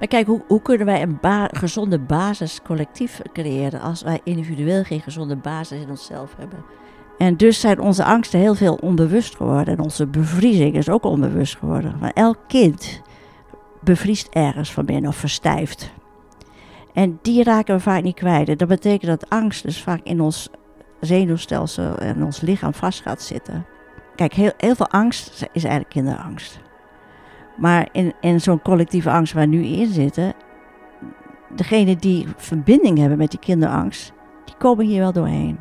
Maar kijk, hoe, hoe kunnen wij een gezonde basis collectief creëren als wij individueel geen gezonde basis in onszelf hebben? En dus zijn onze angsten heel veel onbewust geworden. En onze bevriezing is ook onbewust geworden. Maar elk kind bevriest ergens van binnen of verstijft. En die raken we vaak niet kwijt. dat betekent dat angst dus vaak in ons zenuwstelsel en ons lichaam vast gaat zitten. Kijk, heel, heel veel angst is eigenlijk kinderangst. Maar in, in zo'n collectieve angst waar we nu in zitten, degenen die verbinding hebben met die kinderangst, die komen hier wel doorheen.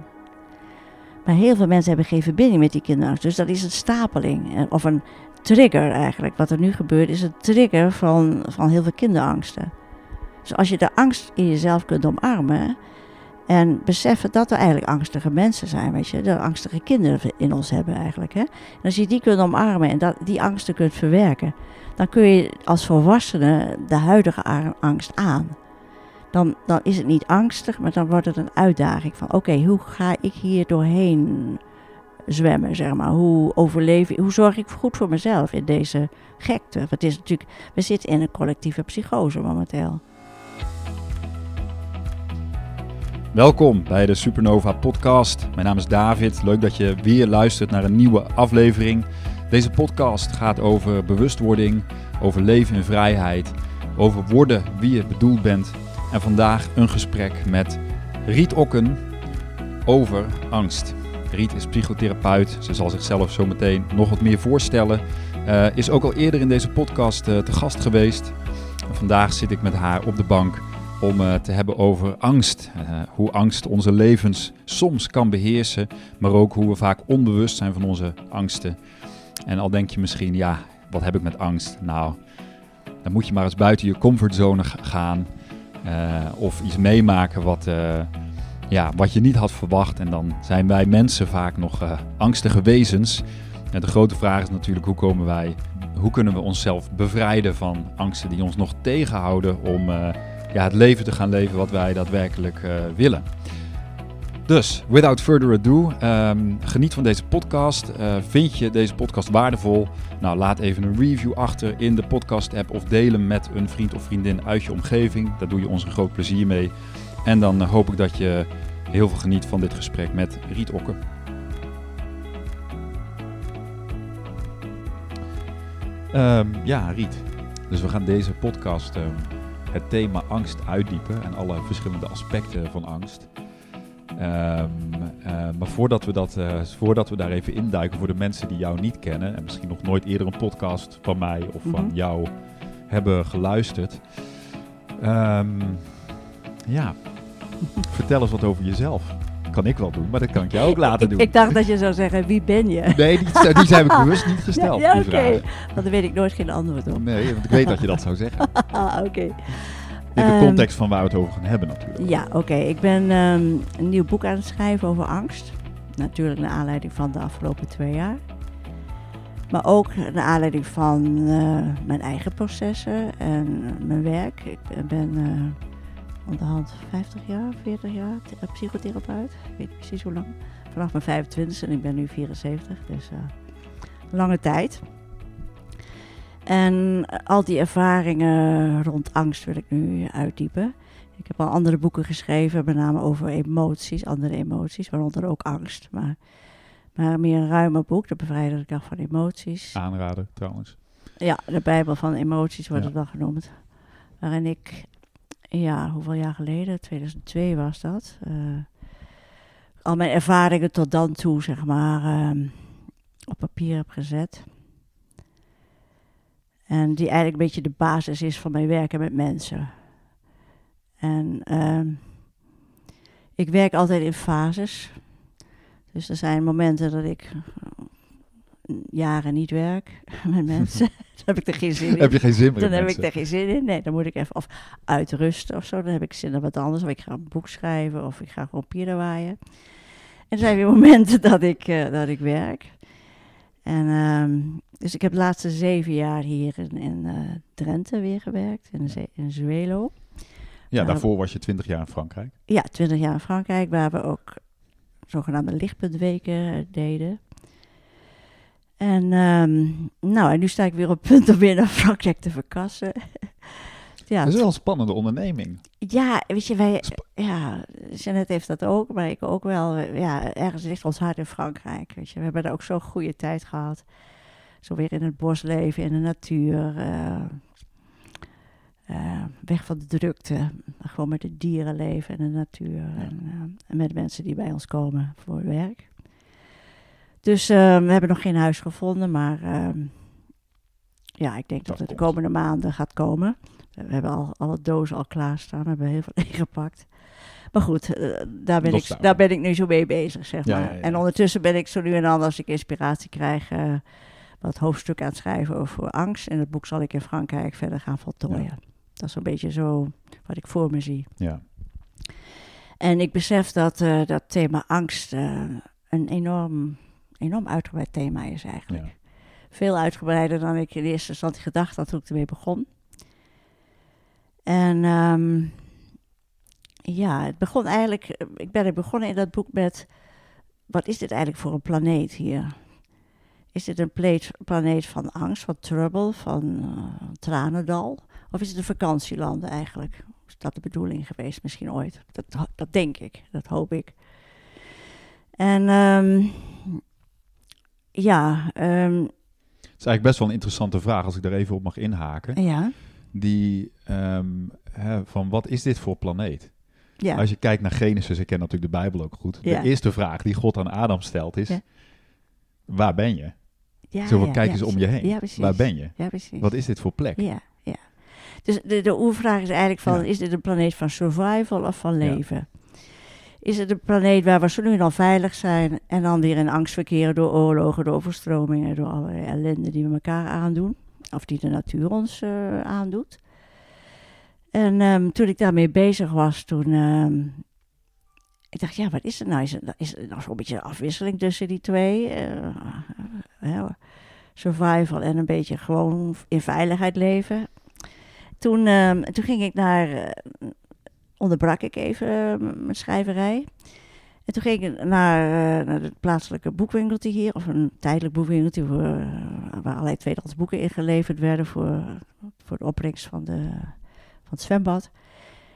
Maar heel veel mensen hebben geen verbinding met die kinderangst. Dus dat is een stapeling. Eh, of een trigger eigenlijk. Wat er nu gebeurt is een trigger van, van heel veel kinderangsten. Dus als je de angst in jezelf kunt omarmen. En beseffen dat er eigenlijk angstige mensen zijn, weet je. De angstige kinderen in ons hebben eigenlijk. Hè? En als je die kunt omarmen en dat, die angsten kunt verwerken. Dan kun je als volwassene de huidige angst aan dan, dan is het niet angstig, maar dan wordt het een uitdaging van oké, hoe ga ik hier doorheen zwemmen, zeg maar. Hoe overleef ik, hoe zorg ik goed voor mezelf in deze gekte? Want het is natuurlijk, we zitten in een collectieve psychose momenteel. Welkom bij de Supernova Podcast. Mijn naam is David. Leuk dat je weer luistert naar een nieuwe aflevering. Deze podcast gaat over bewustwording, over leven in vrijheid, over worden wie je bedoeld bent en vandaag een gesprek met Riet Okken over angst. Riet is psychotherapeut. Ze zal zichzelf zo meteen nog wat meer voorstellen. Uh, is ook al eerder in deze podcast uh, te gast geweest. vandaag zit ik met haar op de bank om uh, te hebben over angst. hoe angst onze levens soms kan beheersen, maar ook hoe we vaak onbewust zijn van onze angsten. En al denk je misschien, ja, wat heb ik met angst? Nou, dan moet je maar eens buiten je comfortzone gaan. Eh, of iets meemaken wat, eh, ja, wat je niet had verwacht. En dan zijn wij mensen vaak nog angstige wezens. En de grote vraag is natuurlijk hoe komen wij, hoe kunnen we onszelf bevrijden van angsten die ons nog tegenhouden om ja, het leven te gaan leven wat wij daadwerkelijk willen. Dus, without further ado, um, geniet van deze podcast. Uh, vind je deze podcast waardevol? Nou, laat even een review achter in de podcast-app of delen met een vriend of vriendin uit je omgeving. Daar doe je ons een groot plezier mee. En dan uh, hoop ik dat je heel veel geniet van dit gesprek met Riet Okke. Um, ja, Riet. Dus we gaan deze podcast um, het thema angst uitdiepen en alle verschillende aspecten van angst. Um, uh, maar voordat we, dat, uh, voordat we daar even induiken voor de mensen die jou niet kennen en misschien nog nooit eerder een podcast van mij of van mhm. jou hebben geluisterd. Um, ja, vertel eens wat over jezelf. Kan ik wel doen, maar dat kan ik jou ook laten doen. Ik, dacht dat je zou zeggen, wie ben je? Nee, die, die zijn we bewust niet gesteld. Ja, ja oké. Want dan weet ik nooit geen antwoord op. Nee, want ik weet dat je dat zou zeggen. oké. In de ehm, context van waar we het over gaan hebben natuurlijk. Ja, oké. Ik ben ehm, een nieuw boek aan het schrijven over angst. Natuurlijk naar aanleiding van de afgelopen twee jaar. Maar ook naar aanleiding van uh, mijn eigen processen en mijn werk. Ik ben uh, onderhand 50 jaar, 40 jaar psychotherapeut. Ik weet niet precies hoe lang. Vanaf mijn 25 en ik ben nu 74, dus uh, lange tijd. En al die ervaringen rond angst wil ik nu uitdiepen. Ik heb al andere boeken geschreven, met name over emoties, andere emoties, waaronder ook angst. Maar, maar meer een ruimer boek, de bevrijdende kracht van emoties. Aanraden trouwens. Ja, de Bijbel van emoties wordt het dan genoemd. Waarin ik, ja, hoeveel jaar geleden, 2002 was dat, uh, al mijn ervaringen tot dan toe, zeg maar, uh, op papier heb gezet. En die eigenlijk een beetje de basis is van mijn werken met mensen. En uh, ik werk altijd in fases. Dus er zijn momenten dat ik eh, jaren niet werk met mensen. dan heb ik er geen zin in. Heb je geen zin meer Dan heb ik er geen zin in. Nee, dan moet ik even of uitrusten of zo. Dan heb ik zin in wat anders. Of ik ga een boek schrijven of ik ga gewoon pieren waaien. En er zijn weer momenten dat ik, uh, dat ik werk. En um, dus ik heb de laatste zeven jaar hier in, in uh, Drenthe weer gewerkt, in, in Zuelo. Ja, daarvoor was je twintig jaar in Frankrijk. Ja, twintig jaar in Frankrijk, waar we ook zogenaamde lichtpuntweken eh, deden. En, um, nou, en nu sta ik weer op punt om weer naar Frankrijk te verkassen. ja, Dat is wel een spannende onderneming. ja, weet je, wij, Sp- ja, Jeannette heeft dat ook, maar ik ook wel. Ja, ergens ligt ons hart in Frankrijk, weet je. We hebben daar ook zo'n goede tijd gehad. Zo weer in het bos leven, in de natuur. eh, eh, weg van de drukte. Gewoon met de dieren leven en de natuur. En, eh, en met mensen die bij ons komen voor werk. Dus eh, we hebben nog geen huis gevonden, maar ehm, ja, ik denk dat, Dat het de komende maanden gaat komen. We hebben al alle dozen al klaarstaan, we hebben heel veel ingepakt. Maar goed, eh, daar, ben ik, daar ben ik nu zo mee bezig, zeg Ja, maar. ja, ja. En ondertussen ben ik zo nu en dan, als ik inspiratie krijg, eh, wat hoofdstuk aan het schrijven over angst. En het boek zal ik in Frankrijk verder gaan voltooien. Dat is een beetje zo wat ik voor me zie. Ja. En ik besef dat eh, dat thema angst een enorm, enorm uitgebreid thema is eigenlijk. Ja. Veel uitgebreider dan ik in eerste instantie gedacht had toen ik ermee begon. En ehm, ja, het begon eigenlijk, eh, ik ben er begonnen in dat boek met, wat is dit eigenlijk voor een planeet hier? Is dit een planeet, planeet van angst, van trouble, van eh, tranendal? Of is het een vakantieland eigenlijk? Is dat de bedoeling geweest misschien ooit? Dat, dat denk ik, dat hoop ik. En ehm, ja, ehm, Het is eigenlijk best wel een interessante vraag, als ik daar even op mag inhaken. ja, Die, ehm, hè, van wat is dit voor planeet? ja. Als je kijkt naar Genesis, ik ken natuurlijk de Bijbel ook goed. Ja. De eerste vraag die God aan Adam stelt is, Ja. waar ben je? ja, Zo van, ja, kijk eens om je heen. Ja, precies. Waar ben je? Ja, precies. Wat is dit voor plek? Ja, ja. Dus de, de oervraag is eigenlijk van, is dit een planeet van survival of van Ja. leven? Is het een planeet waar we zo nu dan veilig zijn en dan weer in angst verkeren door oorlogen, door overstromingen, door allerlei ellende die we elkaar aandoen? Of die de natuur ons eh, aandoet? En ehm, toen ik daarmee bezig was, toen... ehm, ik dacht, ja, wat is er nou? Is er, is er nou zo'n beetje afwisseling tussen die twee? Eh, hè, survival en een beetje gewoon in veiligheid leven. Toen, ehm, toen ging ik naar, eh, onderbrak ik even eh, mijn schrijverij. En toen ging ik naar, eh, naar het plaatselijke boekwinkeltje hier, of een tijdelijk boekwinkeltje, voor, eh, waar allerlei tweedehands boeken ingeleverd werden voor, voor de opbrengst van, de, van het zwembad.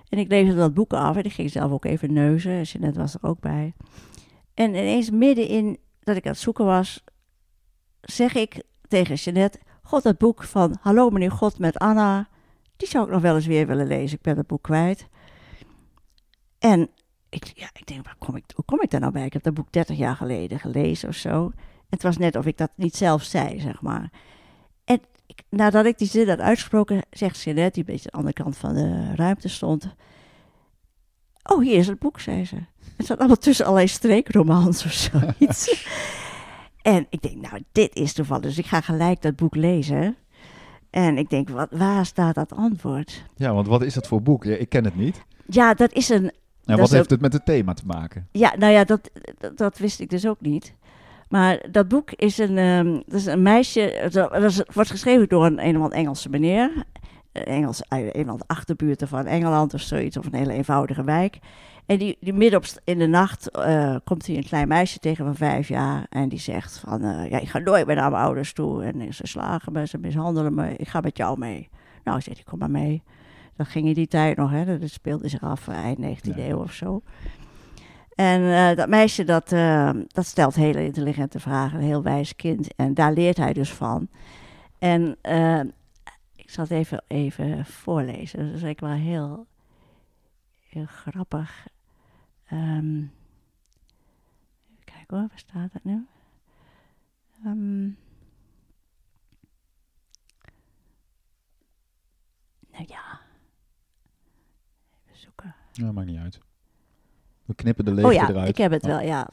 En ik leverde dat boek af en ik ging zelf ook even neuzen. Jeanette was er ook bij. En ineens midden in dat ik aan het zoeken was, zeg ik tegen Jeanette... God, dat boek van Hallo meneer God met Anna... die zou ik nog wel eens weer willen lezen. Ik ben dat boek kwijt. En ik, ja, ik denk, waar kom ik, hoe kom ik daar nou bij? Ik heb dat boek 30 jaar geleden gelezen of zo. Het was net of ik dat niet zelf zei, zeg maar. En ik, nadat ik die zin had uitgesproken, zegt Jeanette, die een beetje aan de andere kant van de ruimte stond... Oh, hier is het boek, zei ze. Het zat allemaal tussen allerlei streekromans of zoiets. en ik denk, nou, dit is toevallig. Dus ik ga gelijk dat boek lezen. En ik denk, wat, waar staat dat antwoord? Ja, want wat is dat voor boek? Ja, ik ken het niet. Ja, dat is een. En Dat wat heeft ook- het met het thema te maken? Ja, nou ja, dat, dat, dat wist ik dus ook niet. Maar dat boek is een, ehm, dat is een meisje. Dat wordt geschreven door een een Engelse meneer. Een Engels, uit een van de achterbuurten van Engeland of zoiets, of een hele eenvoudige wijk. En die, die midden op, in de nacht eh, komt hij een klein meisje tegen van vijf jaar. En die zegt van, eh, ja, ik ga nooit meer naar mijn ouders toe. En ze slagen me, ze mishandelen me. Ik ga met jou mee. Nou, zegt hij, kom maar mee. Dat ging in die tijd nog, hè. Dat speelde zich af eh, eind 19e Ja. eeuw of zo. En eh, dat meisje, dat, eh, dat stelt hele intelligente vragen. Een heel wijs kind. En daar leert hij dus van. En ik zal het even, even voorlezen. Dat is eigenlijk wel heel, heel grappig. Ehm, even kijken hoor, waar staat het nu? Ehm, nou ja. Zoeken. Ja, maakt niet uit. We knippen de leegte Oh ja, eruit. ik heb het wel, ja.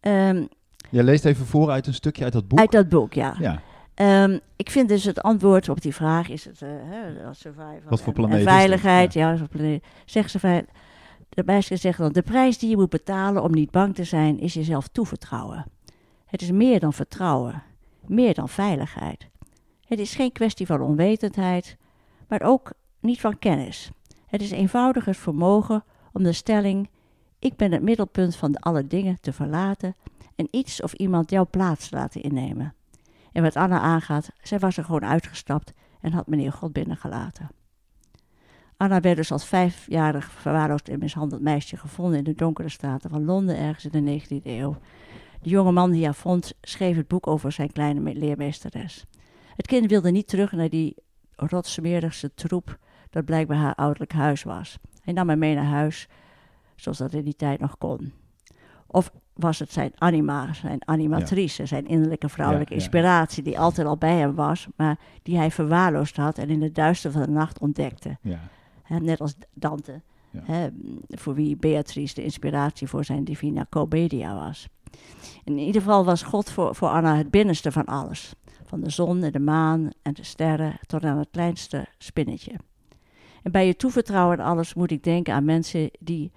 Ehm, Jij leest even voor uit een stukje uit dat boek. uit dat boek, ja. Ja, Ehm, ik vind dus het antwoord op die vraag, is het uh, hè, survival Wat voor planeet en veiligheid, ja, zo'n planeet. Zegt ze van, de meisje zegt dan, de prijs die je moet betalen om niet bang te zijn, is jezelf toevertrouwen. Het is meer dan vertrouwen, meer dan veiligheid. Het is geen kwestie van onwetendheid, maar ook niet van kennis. Het is eenvoudig het vermogen om de stelling, ik ben het middelpunt van alle dingen, te verlaten en iets of iemand jouw plaats te laten innemen. En wat Anna aangaat, zij was er gewoon uitgestapt en had meneer God binnengelaten. Anna werd dus als vijfjarig verwaarloosd en mishandeld meisje gevonden in de donkere straten van Londen ergens in de 19e eeuw. De jonge man die haar vond schreef het boek over zijn kleine leermeesteres. Het kind wilde niet terug naar die rotsmerigste troep dat blijkbaar haar ouderlijk huis was. Hij nam haar mee naar huis, zoals dat in die tijd nog kon. Of was het zijn anima, zijn animatrice, zijn innerlijke vrouwelijke Ja, ja. inspiratie, die altijd al bij hem was, maar die hij verwaarloosd had en in het duister van de nacht ontdekte. Net als Dante, voor wie Beatrice de inspiratie voor zijn Divina Commedia was. In ieder geval was God voor, voor Anna het binnenste van alles. Van de zon en de maan en de sterren tot aan het kleinste spinnetje. En bij je toevertrouwen aan alles moet ik denken aan mensen die,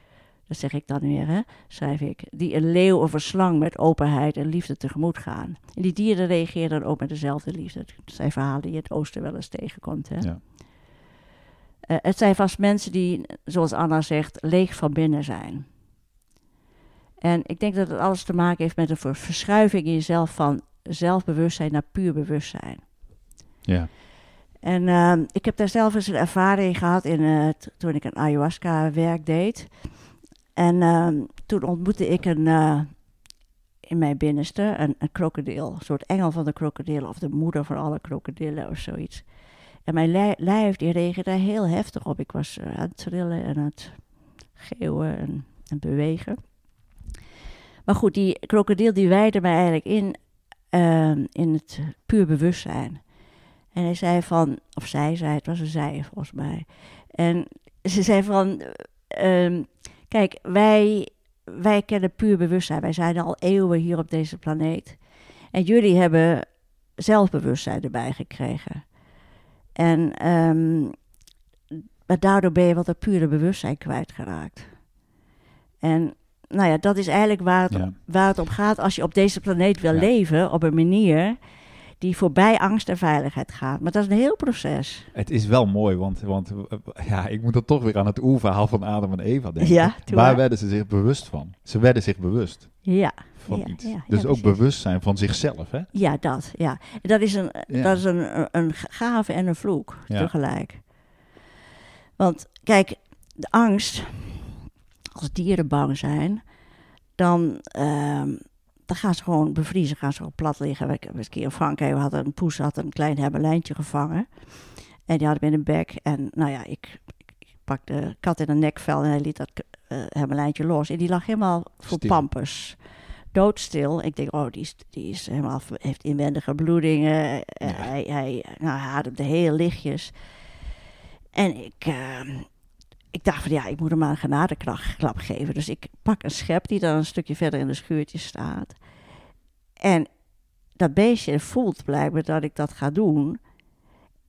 dat zeg ik dan weer, hè, schrijf ik, die een leeuw of een slang met openheid en liefde tegemoet gaan. En die dieren reageren dan ook met dezelfde liefde. Dat zijn verhalen die je in het oosten wel eens tegenkomt. Hè? Ja. Eh, het zijn vast mensen die, zoals Anna zegt, leeg van binnen zijn. En ik denk dat het alles te maken heeft met een ver- verschuiving in jezelf van zelfbewustzijn naar puur bewustzijn. Ja. En ehm, ik heb daar zelf eens een ervaring gehad in, eh, toen ik een ayahuasca-werk deed. En ehm, toen ontmoette ik een, eh, in mijn binnenste een, krokodil. Een soort engel van de krokodillen of de moeder van alle krokodillen of zoiets. En mijn lij- lijf die reageerde heel heftig op. Ik was eh, aan het trillen en aan het geeuwen en, en bewegen. Maar goed, die krokodil die wijde mij eigenlijk in, ehm, in het puur bewustzijn. En hij zei van, of zij zei, het was een zij volgens mij. En ze zei van, eh, ehm, kijk, wij, wij kennen puur bewustzijn. Wij zijn al eeuwen hier op deze planeet. En jullie hebben zelfbewustzijn erbij gekregen. En ehm, maar daardoor ben je wat dat pure bewustzijn kwijtgeraakt. En nou ja, dat is eigenlijk waar het, Ja. waar het om gaat als je op deze planeet wil Ja. leven op een manier die voorbij angst en veiligheid gaat. Maar dat is een heel proces. Het is wel mooi, want, want eh, ja, ik moet dan toch weer aan het oerverhaal van Adam en Eva denken. Ja, Waar werden ze zich bewust van? Ze werden zich bewust Ja, van Ja, iets. ja, dus ook precies. bewustzijn van zichzelf, hè? ja dat. Ja. Dat is een, dat is een, een- gave en een vloek tegelijk. Want kijk, de angst, als dieren bang zijn, dan, ehm, dan gaan ze gewoon bevriezen, gaan ze gewoon plat liggen. Eens een keer in Frankrijk, we hadden een poes had een klein hermelijntje gevangen. En die had hem in een bek. En nou ja, ik, ik, pakte de kat in een nekvel en hij liet dat eh hermelijntje los. En die lag helemaal voor pampers. Doodstil. Ik denk, oh, die is, die is helemaal, heeft inwendige bloedingen. Ja. Hij, hij, nou, hij ademde heel lichtjes. En ik, ehm, ik dacht van ja, ik moet hem maar een genadeklap geven. Dus ik pak een schep die dan een stukje verder in de schuurtje staat. En dat beestje voelt blijkbaar dat ik dat ga doen.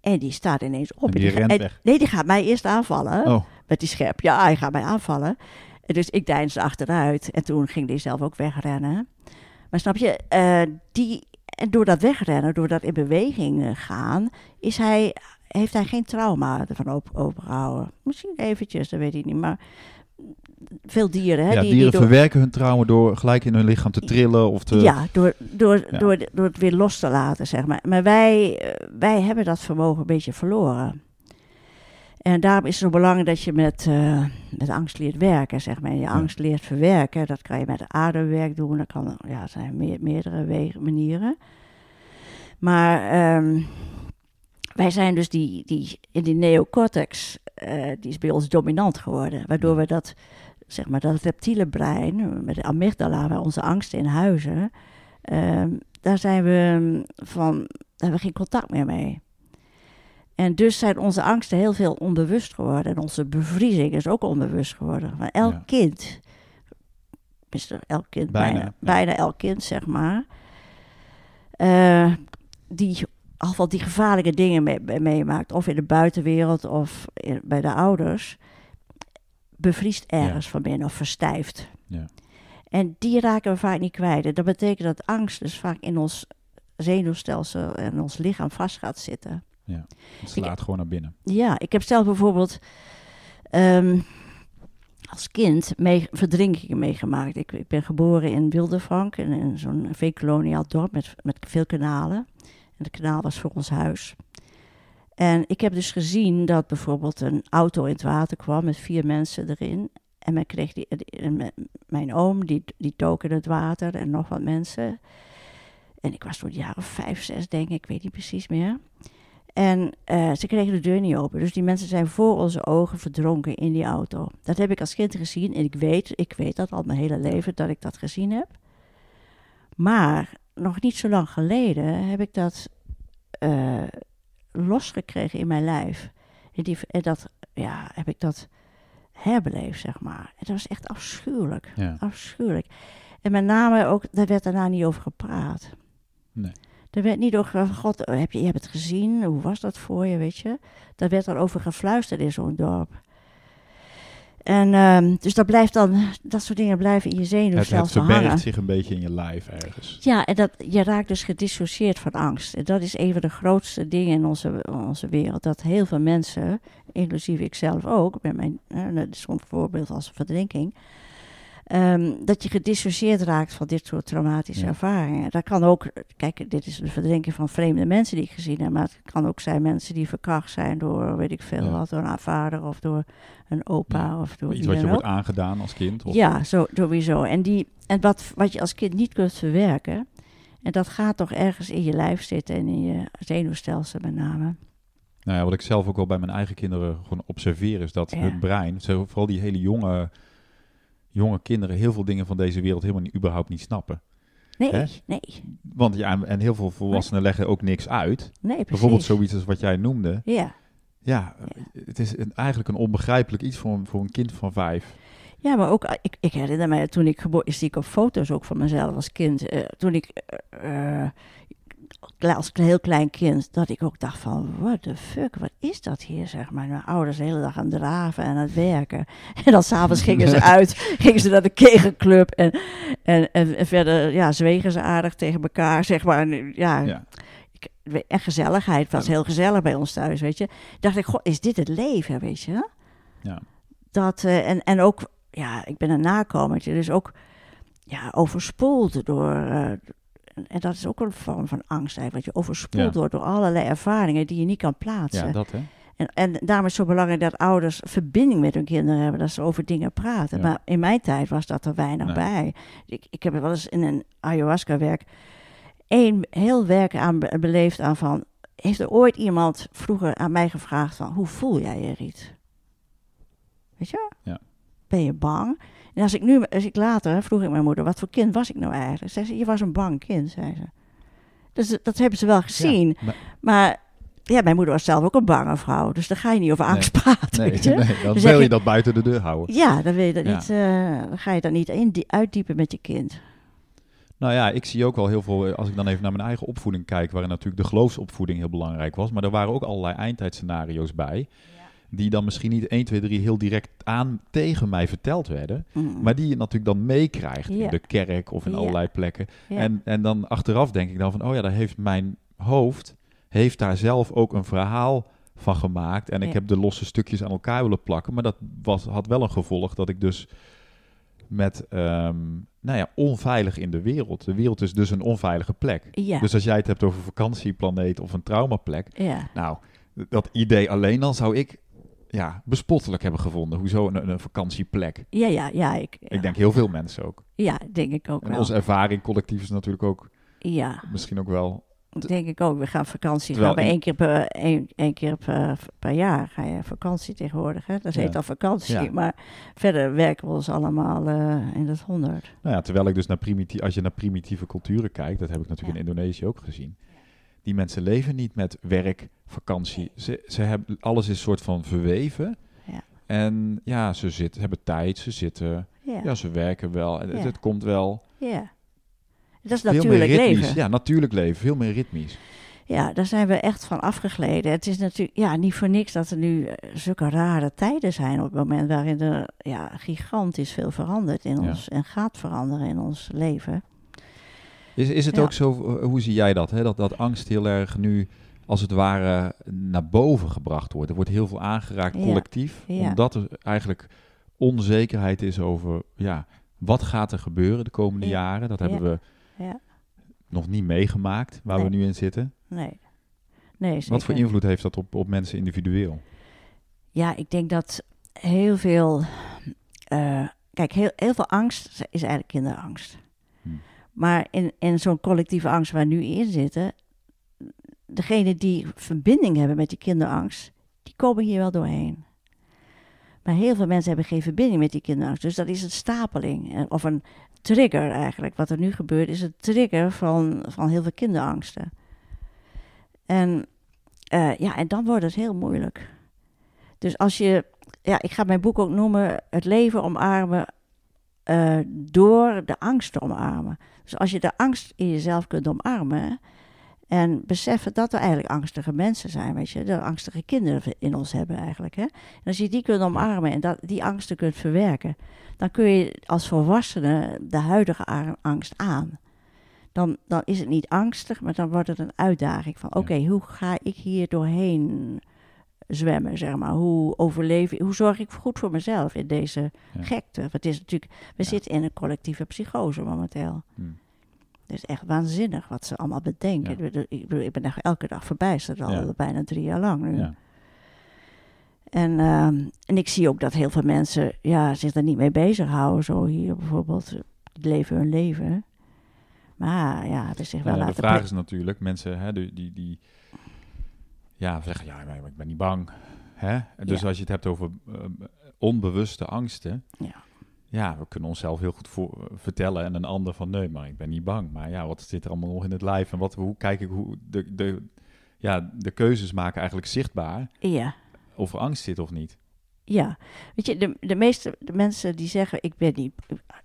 En die staat ineens op. En die rent en-. Nee, die gaat mij eerst aanvallen. Oh, Met die schep. Ja, hij gaat mij aanvallen. En Dus ik deinsde achteruit. En toen ging hij zelf ook wegrennen. Maar snap je, eh, die, en door dat wegrennen, door dat in beweging eh, gaan, is hij, heeft hij geen trauma ervan op, overgehouden. Misschien eventjes, dat weet ik niet. Maar veel dieren, hè, ja, die, dieren die door, verwerken hun trauma door gelijk in hun lichaam te trillen of te... ja, door, door, Ja. Door, door het weer los te laten, zeg maar. Maar wij, eh, wij hebben dat vermogen een beetje verloren. En daarom is het zo belangrijk dat je met, eh, met angst leert werken, zeg maar. En je angst leert verwerken. Dat kan je met ademwerk doen. Dat kan, ja, er zijn meer, meerdere wegen, manieren. Maar ehm, wij zijn dus die, die, in die neocortex, eh, die is bij ons dominant geworden. Waardoor we dat, zeg maar, dat reptiele brein, met de amygdala, waar onze angsten in huizen, ehm, daar zijn we van, daar hebben we geen contact meer mee. En dus zijn onze angsten heel veel onbewust geworden. En onze bevriezing is ook onbewust geworden. Maar elk Ja. kind, elk kind, Bijna, bijna, ja. bijna elk kind zeg maar, eh, die alvast die gevaarlijke dingen mee- mee- meemaakt, of in de buitenwereld of in- bij de ouders, bevriest ergens van binnen of verstijft. Ja. En die raken we vaak niet kwijt. En dat betekent dat angst dus vaak in ons zenuwstelsel en ons lichaam vast gaat zitten. Het slaat gewoon naar binnen. Ja, ik heb zelf bijvoorbeeld ehm, als kind mee, verdrinkingen meegemaakt. Ik, ik ben geboren in Wildervank, in, in zo'n veekoloniaal dorp met, met veel kanalen. En het kanaal was voor ons huis. En ik heb dus gezien dat bijvoorbeeld een auto in het water kwam met vier mensen erin. En mijn- oom, die, die in het water en nog wat mensen. En ik was toen jaar of vijf, zes, denk ik, ik weet niet precies meer. En eh, ze kregen de deur niet open. Dus die mensen zijn voor onze ogen verdronken in die auto. Dat heb ik als kind gezien. En ik weet, ik weet dat al mijn hele leven dat ik dat gezien heb. Maar nog niet zo lang geleden heb ik dat eh, losgekregen in mijn lijf. En, die, en dat, ja, heb ik dat herbeleefd, zeg maar. En dat was echt afschuwelijk. Ja. Afschuwelijk. En met name ook, daar werd daarna niet over gepraat. Nee. Er werd niet over, god, heb je, je hebt het gezien, hoe was dat voor je, weet je? Daar werd dan over gefluisterd in zo'n dorp. En ehm, dus dat blijft dan, dat soort dingen blijven in je Het, het zenuwstelsel hangen. verbergt zich een beetje in je lijf ergens. Ja, en dat, je raakt dus gedissocieerd van angst. En dat is een van de grootste dingen in onze, onze wereld. Dat heel veel mensen, inclusief ikzelf ook, met mijn, eh, dat is zo'n voorbeeld als verdrinking, ehm, dat je gedissocieerd raakt van dit soort traumatische Ja. ervaringen. Dat kan ook, kijk, dit is de verdrinking van vreemde mensen die ik gezien heb, maar het kan ook zijn mensen die verkracht zijn door, weet ik veel Ja. wat, door een vader of door een opa Ja. of door Iets wat je wordt aangedaan als kind. Of, Ja, zo, sowieso. En, die, en wat, wat je als kind niet kunt verwerken, en dat gaat toch ergens in je lijf zitten en in je zenuwstelsel met name. Nou ja, wat ik zelf ook wel bij mijn eigen kinderen gewoon observeer is dat hun brein, vooral die hele jonge, jonge kinderen, heel veel dingen van deze wereld helemaal niet, überhaupt niet snappen. Nee, Hè? nee, Want ja, en heel veel volwassenen leggen ook niks uit. nee, precies. Bijvoorbeeld zoiets als wat jij noemde. Ja. Ja, het is een, eigenlijk een onbegrijpelijk iets voor, een- voor een kind van vijf. ja, maar ook, ik, ik herinner me toen ik geboren zie ik op foto's ook van mezelf als kind. eh, toen ik, eh, eh, als heel klein kind, dat ik ook dacht van, what the fuck, wat is dat hier, zeg maar. Mijn ouders de hele dag aan het draven en aan het werken. En dan s'avonds gingen ze uit, gingen ze naar de kegelclub en, en, en, en verder, ja, zwegen ze aardig tegen elkaar, zeg maar. En, ja, en gezelligheid, het was Ja. heel gezellig bij ons thuis, weet je. Dacht ik, goh, is dit het leven, weet je? Ja. Dat, eh, en, en ook, ja, ik ben een nakomertje, dus ook ja, overspoeld door. eh, en dat is ook een vorm van angst eigenlijk. Dat je overspoeld wordt door allerlei ervaringen die je niet kan plaatsen. ja, dat hè. En, en daarom is het zo belangrijk dat ouders verbinding met hun kinderen hebben, dat ze over dingen praten. Ja. Maar in mijn tijd was dat er weinig Nee. bij. Ik, ik heb er wel eens in een ayahuasca-werk één heel werk aan be- beleefd aan van... Heeft er ooit iemand vroeger aan mij gevraagd van, hoe voel jij je, Riet? Weet je? Ja. Ben je bang? En als ik nu, als ik later, vroeg ik mijn moeder, wat voor kind was ik nou eigenlijk? Zei ze, je was een bang kind, zei ze. Dus dat hebben ze wel gezien. Ja, maar- Maar ja, mijn moeder was zelf ook een bange vrouw. Dus daar ga je niet over Nee. angst praten, nee, je? nee, dan Dus wil je je- dat buiten de deur houden. Ja, dan, wil je dat Ja. niet, eh, dan ga je dat niet in, die, uitdiepen met je kind. Nou ja, ik zie ook wel heel veel, eh, als ik dan even naar mijn eigen opvoeding kijk, waarin natuurlijk de geloofsopvoeding heel belangrijk was, maar er waren ook allerlei eindtijdscenario's bij, die dan misschien niet 1, 2, 3 heel direct aan tegen mij verteld werden, Mm. maar die je natuurlijk dan meekrijgt in de kerk of in allerlei plekken. En, en dan achteraf denk ik dan van, oh ja, daar heeft mijn hoofd, heeft daar zelf ook een verhaal van gemaakt. En ik heb de losse stukjes aan elkaar willen plakken, maar dat was, had wel een gevolg dat ik dus met, ehm, nou ja, onveilig in de wereld. De wereld is dus een onveilige plek. ja, Dus als jij het hebt over vakantieplaneet of een traumaplek, ja, nou, dat idee alleen dan zou ik ja, bespottelijk hebben gevonden. Hoezo een, een vakantieplek? ja, ja, ja, ik, ja. Ik denk heel veel mensen ook. Ja, denk ik ook En wel. onze ervaring collectief is natuurlijk ook Ja, misschien ook wel. denk ik ook. We gaan vakantie, Terwijl gaan we in- één keer, per, één, één keer per, per jaar ga je vakantie tegenwoordig. Hè? Dat Ja. heet al vakantie, Ja. maar verder werken we ons allemaal eh, in het honderd. Nou ja, terwijl ik dus naar primitieve, als je naar primitieve culturen kijkt, dat heb ik natuurlijk in Indonesië ook gezien. Die mensen leven niet met werk, vakantie. Ze, ze hebben, alles is soort van verweven. Ja. En ja, ze zitten, hebben tijd, ze zitten, Ja, ja, ze werken wel. En het, Ja. het komt wel. ja. Dat is natuurlijk leven. Ja, natuurlijk leven, veel meer ritmisch. Ja, daar zijn we echt van afgegleden. Het is natuurlijk ja, niet voor niks dat er nu eh, zulke rare tijden zijn op het moment waarin er ja, gigantisch veel verandert in ons en gaat veranderen in ons leven. Is, is het Ja. ook zo, eh, hoe zie jij dat, hè? Dat, dat angst heel erg nu als het ware naar boven gebracht wordt. Er wordt heel veel aangeraakt collectief, Ja. omdat er eigenlijk onzekerheid is over, ja, wat gaat er gebeuren de komende Ja. jaren? Dat hebben we Ja. nog niet meegemaakt, waar we nu in zitten. Nee. Nee, Wat voor invloed heeft dat op, op mensen individueel? Ja, ik denk dat heel veel. eh, kijk, heel, heel veel angst is eigenlijk kinderangst. Maar in, in zo'n collectieve angst waar we nu in zitten. Degenen die verbinding hebben met die kinderangst, die komen hier wel doorheen. Maar heel veel mensen hebben geen verbinding met die kinderangst. Dus dat is een stapeling. eh, Of een trigger eigenlijk. Wat er nu gebeurt is een trigger van, van heel veel kinderangsten. En, eh, ja, en dan wordt het heel moeilijk. Dus als je, ja, ik ga mijn boek ook noemen Het leven omarmen eh, door de angst te omarmen. Dus als je de angst in jezelf kunt omarmen en beseffen dat we eigenlijk angstige mensen zijn, weet je, de angstige kinderen in ons hebben eigenlijk. Hè? En als je die kunt omarmen en dat, die angsten kunt verwerken, dan kun je als volwassene de huidige angst aan. Dan, dan is het niet angstig, maar dan wordt het een uitdaging van, oké, hoe ga ik hier doorheen zwemmen, zeg maar? Hoe overleef ik, hoe zorg ik goed voor mezelf in deze Ja. gekte? Want het is natuurlijk, we Ja. zitten in een collectieve psychose momenteel. Hm. Het is echt waanzinnig wat ze allemaal bedenken. Ja. Ik bedoel, Ik, ben echt elke dag verbijsterd al bijna drie jaar lang nu. En, ehm, en ik zie ook dat heel veel mensen ja, zich er niet mee bezighouden. Zo hier bijvoorbeeld, die leven hun leven. Maar ja, hebben zich wel Nou ja, de vraag is natuurlijk, mensen hè, die, die, die ja, zeggen, ja, maar ik ben niet bang. Hè? Dus Ja. als je het hebt over eh, onbewuste angsten, Ja. ja, we kunnen onszelf heel goed voor, vertellen en een ander van, nee, maar ik ben niet bang. Maar ja, wat zit er allemaal nog in het lijf en wat, hoe kijk ik, hoe de, de, ja, de keuzes maken eigenlijk zichtbaar Ja, of er angst zit of niet. ja. Weet je, de, de meeste de mensen die zeggen, ik ben, niet,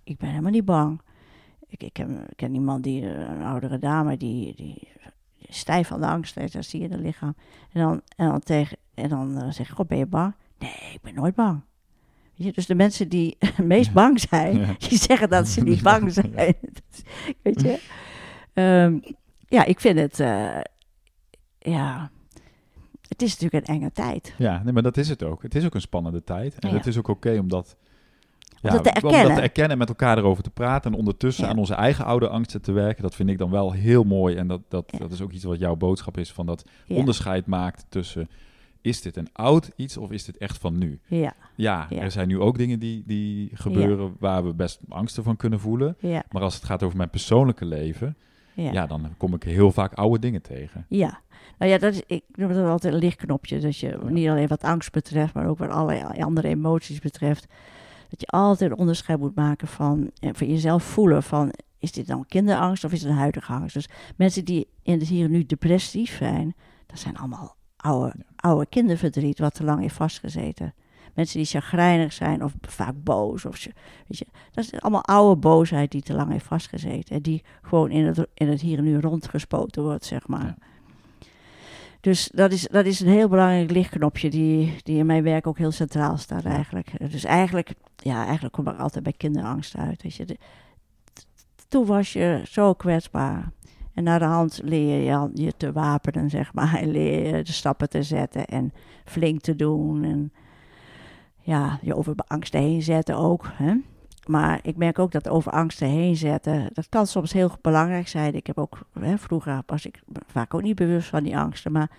ik ben helemaal niet bang. Ik, ik, ken, ik ken iemand, die, eh, een oudere dame, die, die stijf van de angst. Dat zie je in het lichaam. En dan, en dan, tegen, en dan eh, zeg ik, god, ben je bang? Nee, ik ben nooit bang. Weet je, dus de mensen die het meest bang zijn, Ja. die zeggen dat ze niet bang zijn. Weet je? Ehm, ja, ik vind het, eh, ja, het is natuurlijk een enge tijd. Ja, nee, maar dat is het ook. Het is ook een spannende tijd. En Ja. het is ook oké om dat, ja, dat te om erkennen. dat te erkennen en met elkaar erover te praten. En ondertussen Ja. aan onze eigen oude angsten te werken. Dat vind ik dan wel heel mooi. En dat, dat, Ja. dat is ook iets wat jouw boodschap is. Van dat onderscheid maakt tussen... Is dit een oud iets of is dit echt van nu? ja, Ja, er zijn nu ook dingen die, die gebeuren waar we best angsten van kunnen voelen. ja, Maar als het gaat over mijn persoonlijke leven, ja. ja. dan kom ik heel vaak oude dingen tegen. Ja, nou ja, dat is, ik noem dat altijd een lichtknopje. Dat je niet alleen wat angst betreft, maar ook wat allerlei andere emoties betreft. Dat je altijd een onderscheid moet maken van, eh, van jezelf voelen van, is dit nou kinderangst of is het een huidige angst? Dus mensen die in het hier en nu depressief zijn, dat zijn allemaal oude, Ja. oude kinderverdriet wat te lang heeft vastgezeten. Mensen die chagrijnig zijn of vaak boos. Of, weet je, dat is allemaal oude boosheid die te lang heeft vastgezeten. En die gewoon in het, in het hier en nu rondgespoten wordt, zeg maar. Ja. Dus dat is, dat is een heel belangrijk lichtknopje die, die in mijn werk ook heel centraal staat eigenlijk. Dus eigenlijk, ja, eigenlijk kom ik altijd bij kinderangst uit. Weet je. Toen was je zo kwetsbaar. En naar de hand leer je je- te wapenen, zeg maar. En leer je de stappen te zetten en flink te doen. En ja, je over angsten heen zetten ook. Hè? Maar ik merk ook dat over angsten heen zetten, dat kan soms heel belangrijk zijn. Ik heb ook, hè, vroeger was ik vaak ook niet bewust van die angsten. Maar,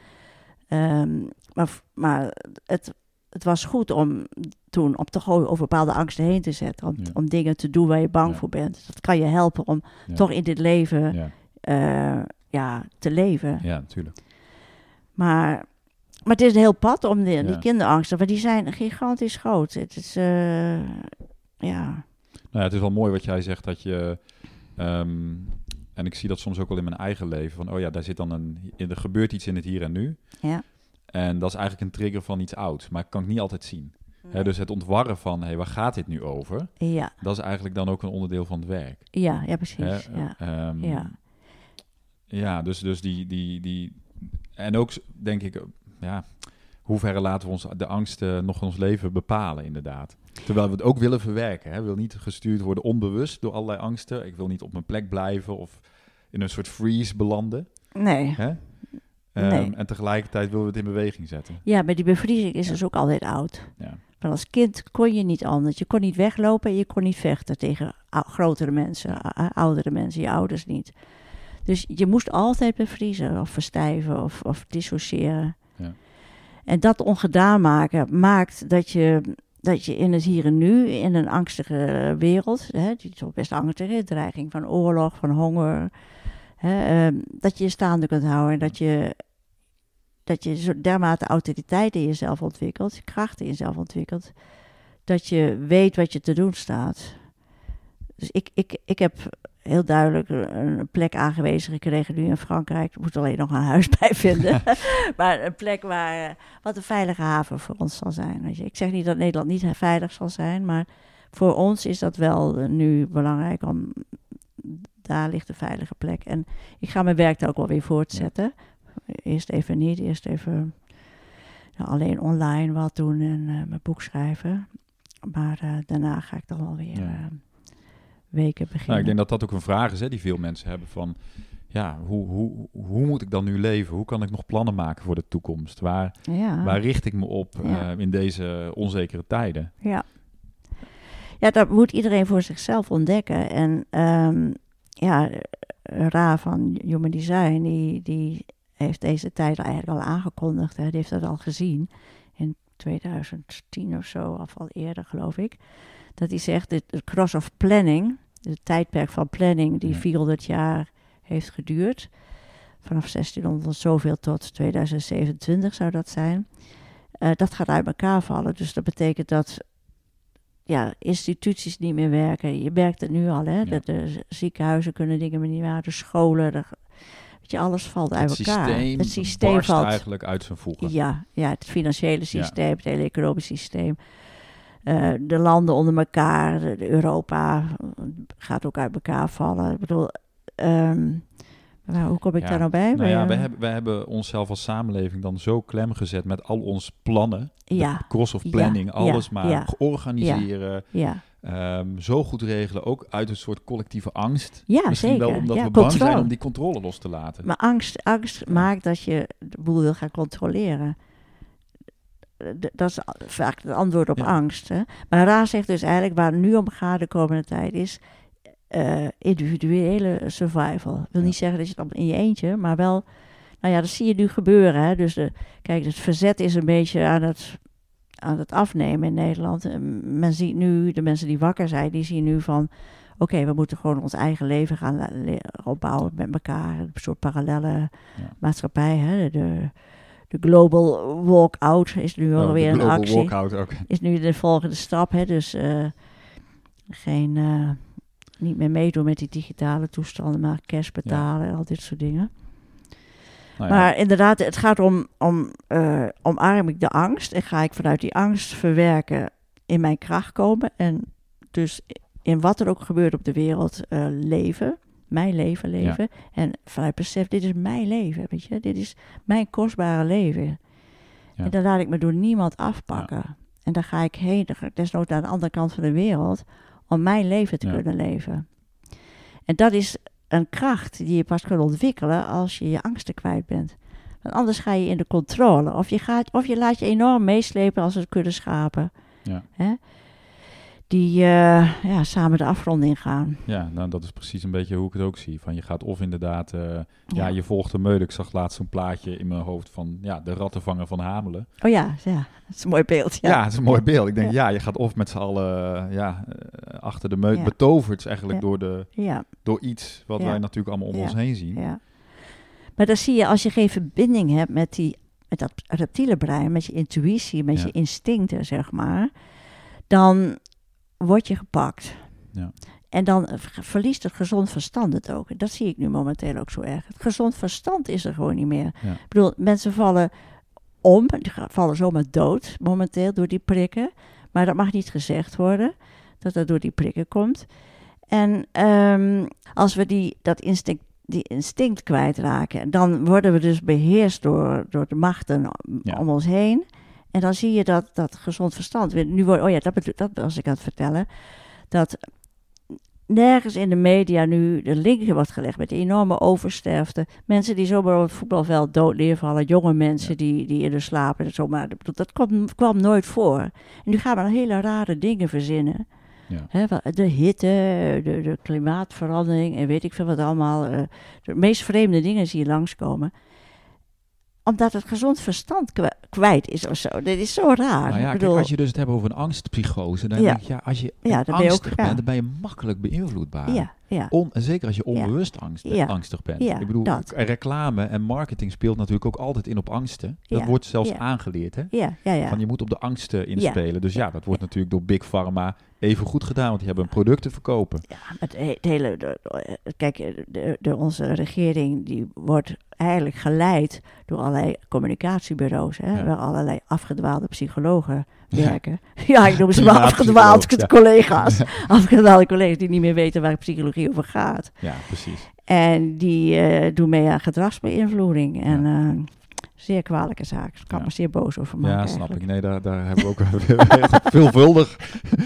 ehm, maar, maar het, het was goed om toen op toch over bepaalde angsten heen te zetten. Om, Ja. om dingen te doen waar je bang Ja. voor bent. Dat kan je helpen om Ja. toch in dit leven Ja, eh, ja, te leven. ja natuurlijk. Maar, maar het is een heel pad om die, kinderangsten, want die zijn gigantisch groot. Het is, eh, ja, Nou ja, het is wel mooi wat jij zegt dat je. ehm, en ik zie dat soms ook wel in mijn eigen leven. Van oh ja, daar zit dan een. Er gebeurt iets in het hier en nu. ja. En dat is eigenlijk een trigger van iets ouds. Maar ik kan het niet altijd zien. Hè, dus het ontwarren van hé, hey, waar gaat dit nu over? Ja, Dat is eigenlijk dan ook een onderdeel van het werk. ja, ja, precies. Ja. Ehm, Ja. ja, dus, dus die, die, die. En ook denk ik, ja, hoe ver laten we ons de angsten nog in ons leven bepalen, inderdaad. Terwijl we het ook willen verwerken. Hè? We willen niet gestuurd worden onbewust door allerlei angsten. Ik wil niet op mijn plek blijven of in een soort freeze belanden. Nee, Hè? Ehm, Nee. En tegelijkertijd willen we het in beweging zetten. ja, maar die bevriezing is Ja. dus ook altijd oud. Ja. Want als kind kon je niet anders. Je kon niet weglopen en je kon niet vechten tegen grotere mensen, oudere mensen, je ouders niet. Dus je moest altijd bevriezen of verstijven of, of dissociëren. Ja. En dat ongedaan maken maakt dat je, dat je in het hier en nu, in een angstige wereld, hè, die toch best angstig is, dreiging van oorlog, van honger, hè, ehm, dat je je staande kunt houden en dat je, dat je zo dermate autoriteit in jezelf ontwikkelt, kracht in jezelf ontwikkelt, dat je weet wat je te doen staat. Dus ik, ik, ik heb heel duidelijk een plek aangewezen gekregen nu in Frankrijk. Ik moet alleen nog een huis bij vinden. maar een plek waar, eh, wat een veilige haven voor ons zal zijn. Ik zeg niet dat Nederland niet veilig zal zijn, maar voor ons is dat wel eh, nu belangrijk om. Daar ligt een veilige plek. En ik ga mijn werk daar ook wel weer voortzetten. Eerst even niet, eerst even nou, alleen online wat doen en uh, mijn boek schrijven. Maar uh, daarna ga ik dan wel weer. Ja. Uh, weken beginnen. Nou, ik denk dat dat ook een vraag is hè, die veel mensen hebben van... Ja, hoe, hoe, hoe moet ik dan nu leven? Hoe kan ik nog plannen maken voor de toekomst? Waar, ja. waar richt ik me op Ja. uh, in deze onzekere tijden? Ja. ja, dat moet iedereen voor zichzelf ontdekken. En um, ja, Ra van Human Design, die, die heeft deze tijd eigenlijk al aangekondigd. Hè. Die heeft dat al gezien in 2010 of zo, of al eerder geloof ik. Dat hij zegt, de cross of planning, het tijdperk van planning, die Ja. 400 jaar heeft geduurd. Vanaf 1600 zoveel tot 2027 zou dat zijn. Uh, dat gaat uit elkaar vallen. Dus dat betekent dat ja, instituties niet meer werken. Je merkt het nu al, hè? Ja. Dat de ziekenhuizen kunnen dingen meer niet waar, de scholen, de, weet je, alles valt uit elkaar. systeem, het systeem valt. eigenlijk uit zijn voegen. Ja, ja, het financiële systeem, het hele economische systeem. Uh, de landen onder elkaar, Europa gaat ook uit elkaar vallen. Ik bedoel, um, maar hoe kom ik Ja, daar nou bij? Nou ja, Bij, we eh, hebben, we hebben onszelf als samenleving dan zo klem gezet met al onze plannen. Ja. Cross of Ja, planning, alles maar organiseren. ja, ehm, zo goed regelen, ook uit een soort collectieve angst. ja Misschien zeker. wel omdat we bang controle. zijn om die controle los te laten. Maar angst, angst maakt dat je de boel wil gaan controleren. Dat is vaak het antwoord op Ja. angst. Hè? Maar Ra zegt dus eigenlijk waar het nu om gaat de komende tijd is eh, individuele survival. Ik wil Ja. niet zeggen dat je het allemaal in je eentje, maar wel, nou ja, dat zie je nu gebeuren. Hè? Dus de, kijk, het verzet is een beetje aan het, aan het afnemen in Nederland. En Men ziet nu, de mensen die wakker zijn, die zien nu van, oké, we moeten gewoon ons eigen leven gaan opbouwen met elkaar. Een soort parallele Ja. maatschappij. Hè? De, de global walkout is nu Oh, de alweer een global actie walkout ook. is nu de volgende stap. Hè? Dus eh, geen, eh, niet meer meedoen met die digitale toestanden, maar cash betalen en al dit soort dingen. Nou ja, Maar inderdaad, het gaat om, om eh, omarm ik de angst en ga ik vanuit die angst verwerken in mijn kracht komen. En dus in wat er ook gebeurt op de wereld leven, mijn leven leven. En vanuit besef, dit is mijn leven, weet je. Dit is mijn kostbare leven. Ja. En daar laat ik me door niemand afpakken. En daar ga ik heen, daar ga ik desnoods naar de andere kant van de wereld, om mijn leven te kunnen leven. En dat is een kracht die je pas kunt ontwikkelen als je je angsten kwijt bent. Want anders ga je in de controle. Of je, gaat, of je laat je enorm meeslepen als het kudde schapen. Ja. Hè? Die eh, ja, samen de afgrond ingaan. ja, nou, dat is precies een beetje hoe ik het ook zie. Van je gaat of inderdaad, eh, ja. Ja. je volgt de meuk. Ik zag laatst zo'n plaatje in mijn hoofd van ja, de rattenvanger van Hamelen. Oh ja, ja, dat is een mooi beeld. Ja, Ja, het is een mooi beeld. Ik denk, Ja. ja, je gaat of met z'n allen eh, ja, achter de meuk Ja. betoverd eigenlijk door, de, door iets wat wij natuurlijk allemaal om ons heen zien. ja. Maar dan zie je als je geen verbinding hebt met, die, met dat reptiele brein, met je intuïtie, met je instincten, zeg maar, dan word je gepakt. Ja. En dan v- verliest het gezond verstand het ook. Dat zie ik nu momenteel ook zo erg. Het gezond verstand is er gewoon niet meer. Ja. Ik bedoel, mensen vallen om, vallen zomaar dood momenteel door die prikken. Maar dat mag niet gezegd worden, dat dat door die prikken komt. En ehm, als we die, dat instinct, die instinct kwijtraken, dan worden we dus beheerst door, door de machten Ja. om ons heen. En dan zie je dat, dat gezond verstand. Nu wordt, oh ja, dat, dat was ik aan het vertellen. Dat nergens in de media nu de link wordt gelegd met enorme oversterfte. Mensen die zomaar op het voetbalveld dood neervallen. Jonge mensen Ja. die, die in de slapen. Zomaar, dat kwam, kwam nooit voor. En nu gaan we hele rare dingen verzinnen. Ja. De hitte, de, de klimaatverandering en weet ik veel wat allemaal. eh, de meest vreemde dingen zie je langskomen. Omdat het gezond verstand kwijt is of zo. Dat is zo raar. Nou ja, Ik kijk, als je dus het hebt over een angstpsychose, dan Ja. denk ik, ja, als je Ja, ben je angstig bent, dan ben je makkelijk beïnvloedbaar. ja, ja, On, en zeker als je onbewust angst, angstig bent. Ik bedoel, dat. reclame en marketing speelt natuurlijk ook altijd in op angsten. Dat wordt zelfs aangeleerd, hè? ja, ja, ja. Van je moet op de angsten inspelen. Dus ja, dat wordt natuurlijk door Big Pharma even goed gedaan, want die hebben een product te verkopen. Ja, het, he- het hele. de- de- kijk, de, de, onze regering die wordt eigenlijk geleid door allerlei communicatiebureaus, hè, waar allerlei afgedwaalde psychologen. Werken. Ja, ik noem ze maar afgedwaald Primaatpsycholoog, collega's. Afgedwaalde collega's die niet meer weten waar psychologie over gaat. Ja, precies. En die eh, doen mee aan gedragsbeïnvloeding. En eh, zeer kwalijke zaak. Ik kan Ja. me zeer boos over maken. Ja, snap eigenlijk. ik. Nee, daar, daar hebben we ook veelvuldig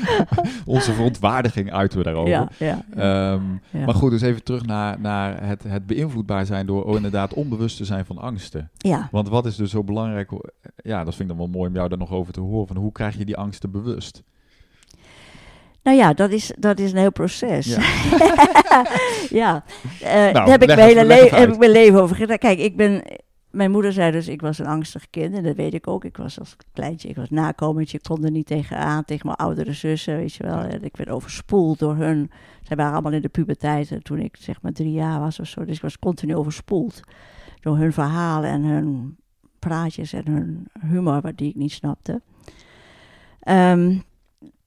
onze verontwaardiging uiten we daarover. Ja, ja, ja. Ehm, Ja. Maar goed, dus even terug naar, naar het, het beïnvloedbaar zijn door oh, inderdaad onbewust te zijn van angsten. ja. Want wat is dus zo belangrijk? Ja, dat vind ik dan wel mooi om jou daar nog over te horen. Van hoe krijg je die angsten bewust? Nou ja, dat is, dat is een heel proces. Ja. Ja, Eh, daar heb ik, mijn hele heb uit. ik mijn leven over gedaan. Kijk, ik ben, mijn moeder zei dus, ik was een angstig kind en dat weet ik ook. Ik was als kleintje, ik was nakomertje, ik kon er niet tegenaan, tegen mijn oudere zussen, weet je wel. En ik werd overspoeld door hun. Zij waren allemaal in de puberteit toen ik zeg maar drie jaar was of zo. Dus ik was continu overspoeld door hun verhalen en hun praatjes en hun humor, wat die ik niet snapte. Ehm,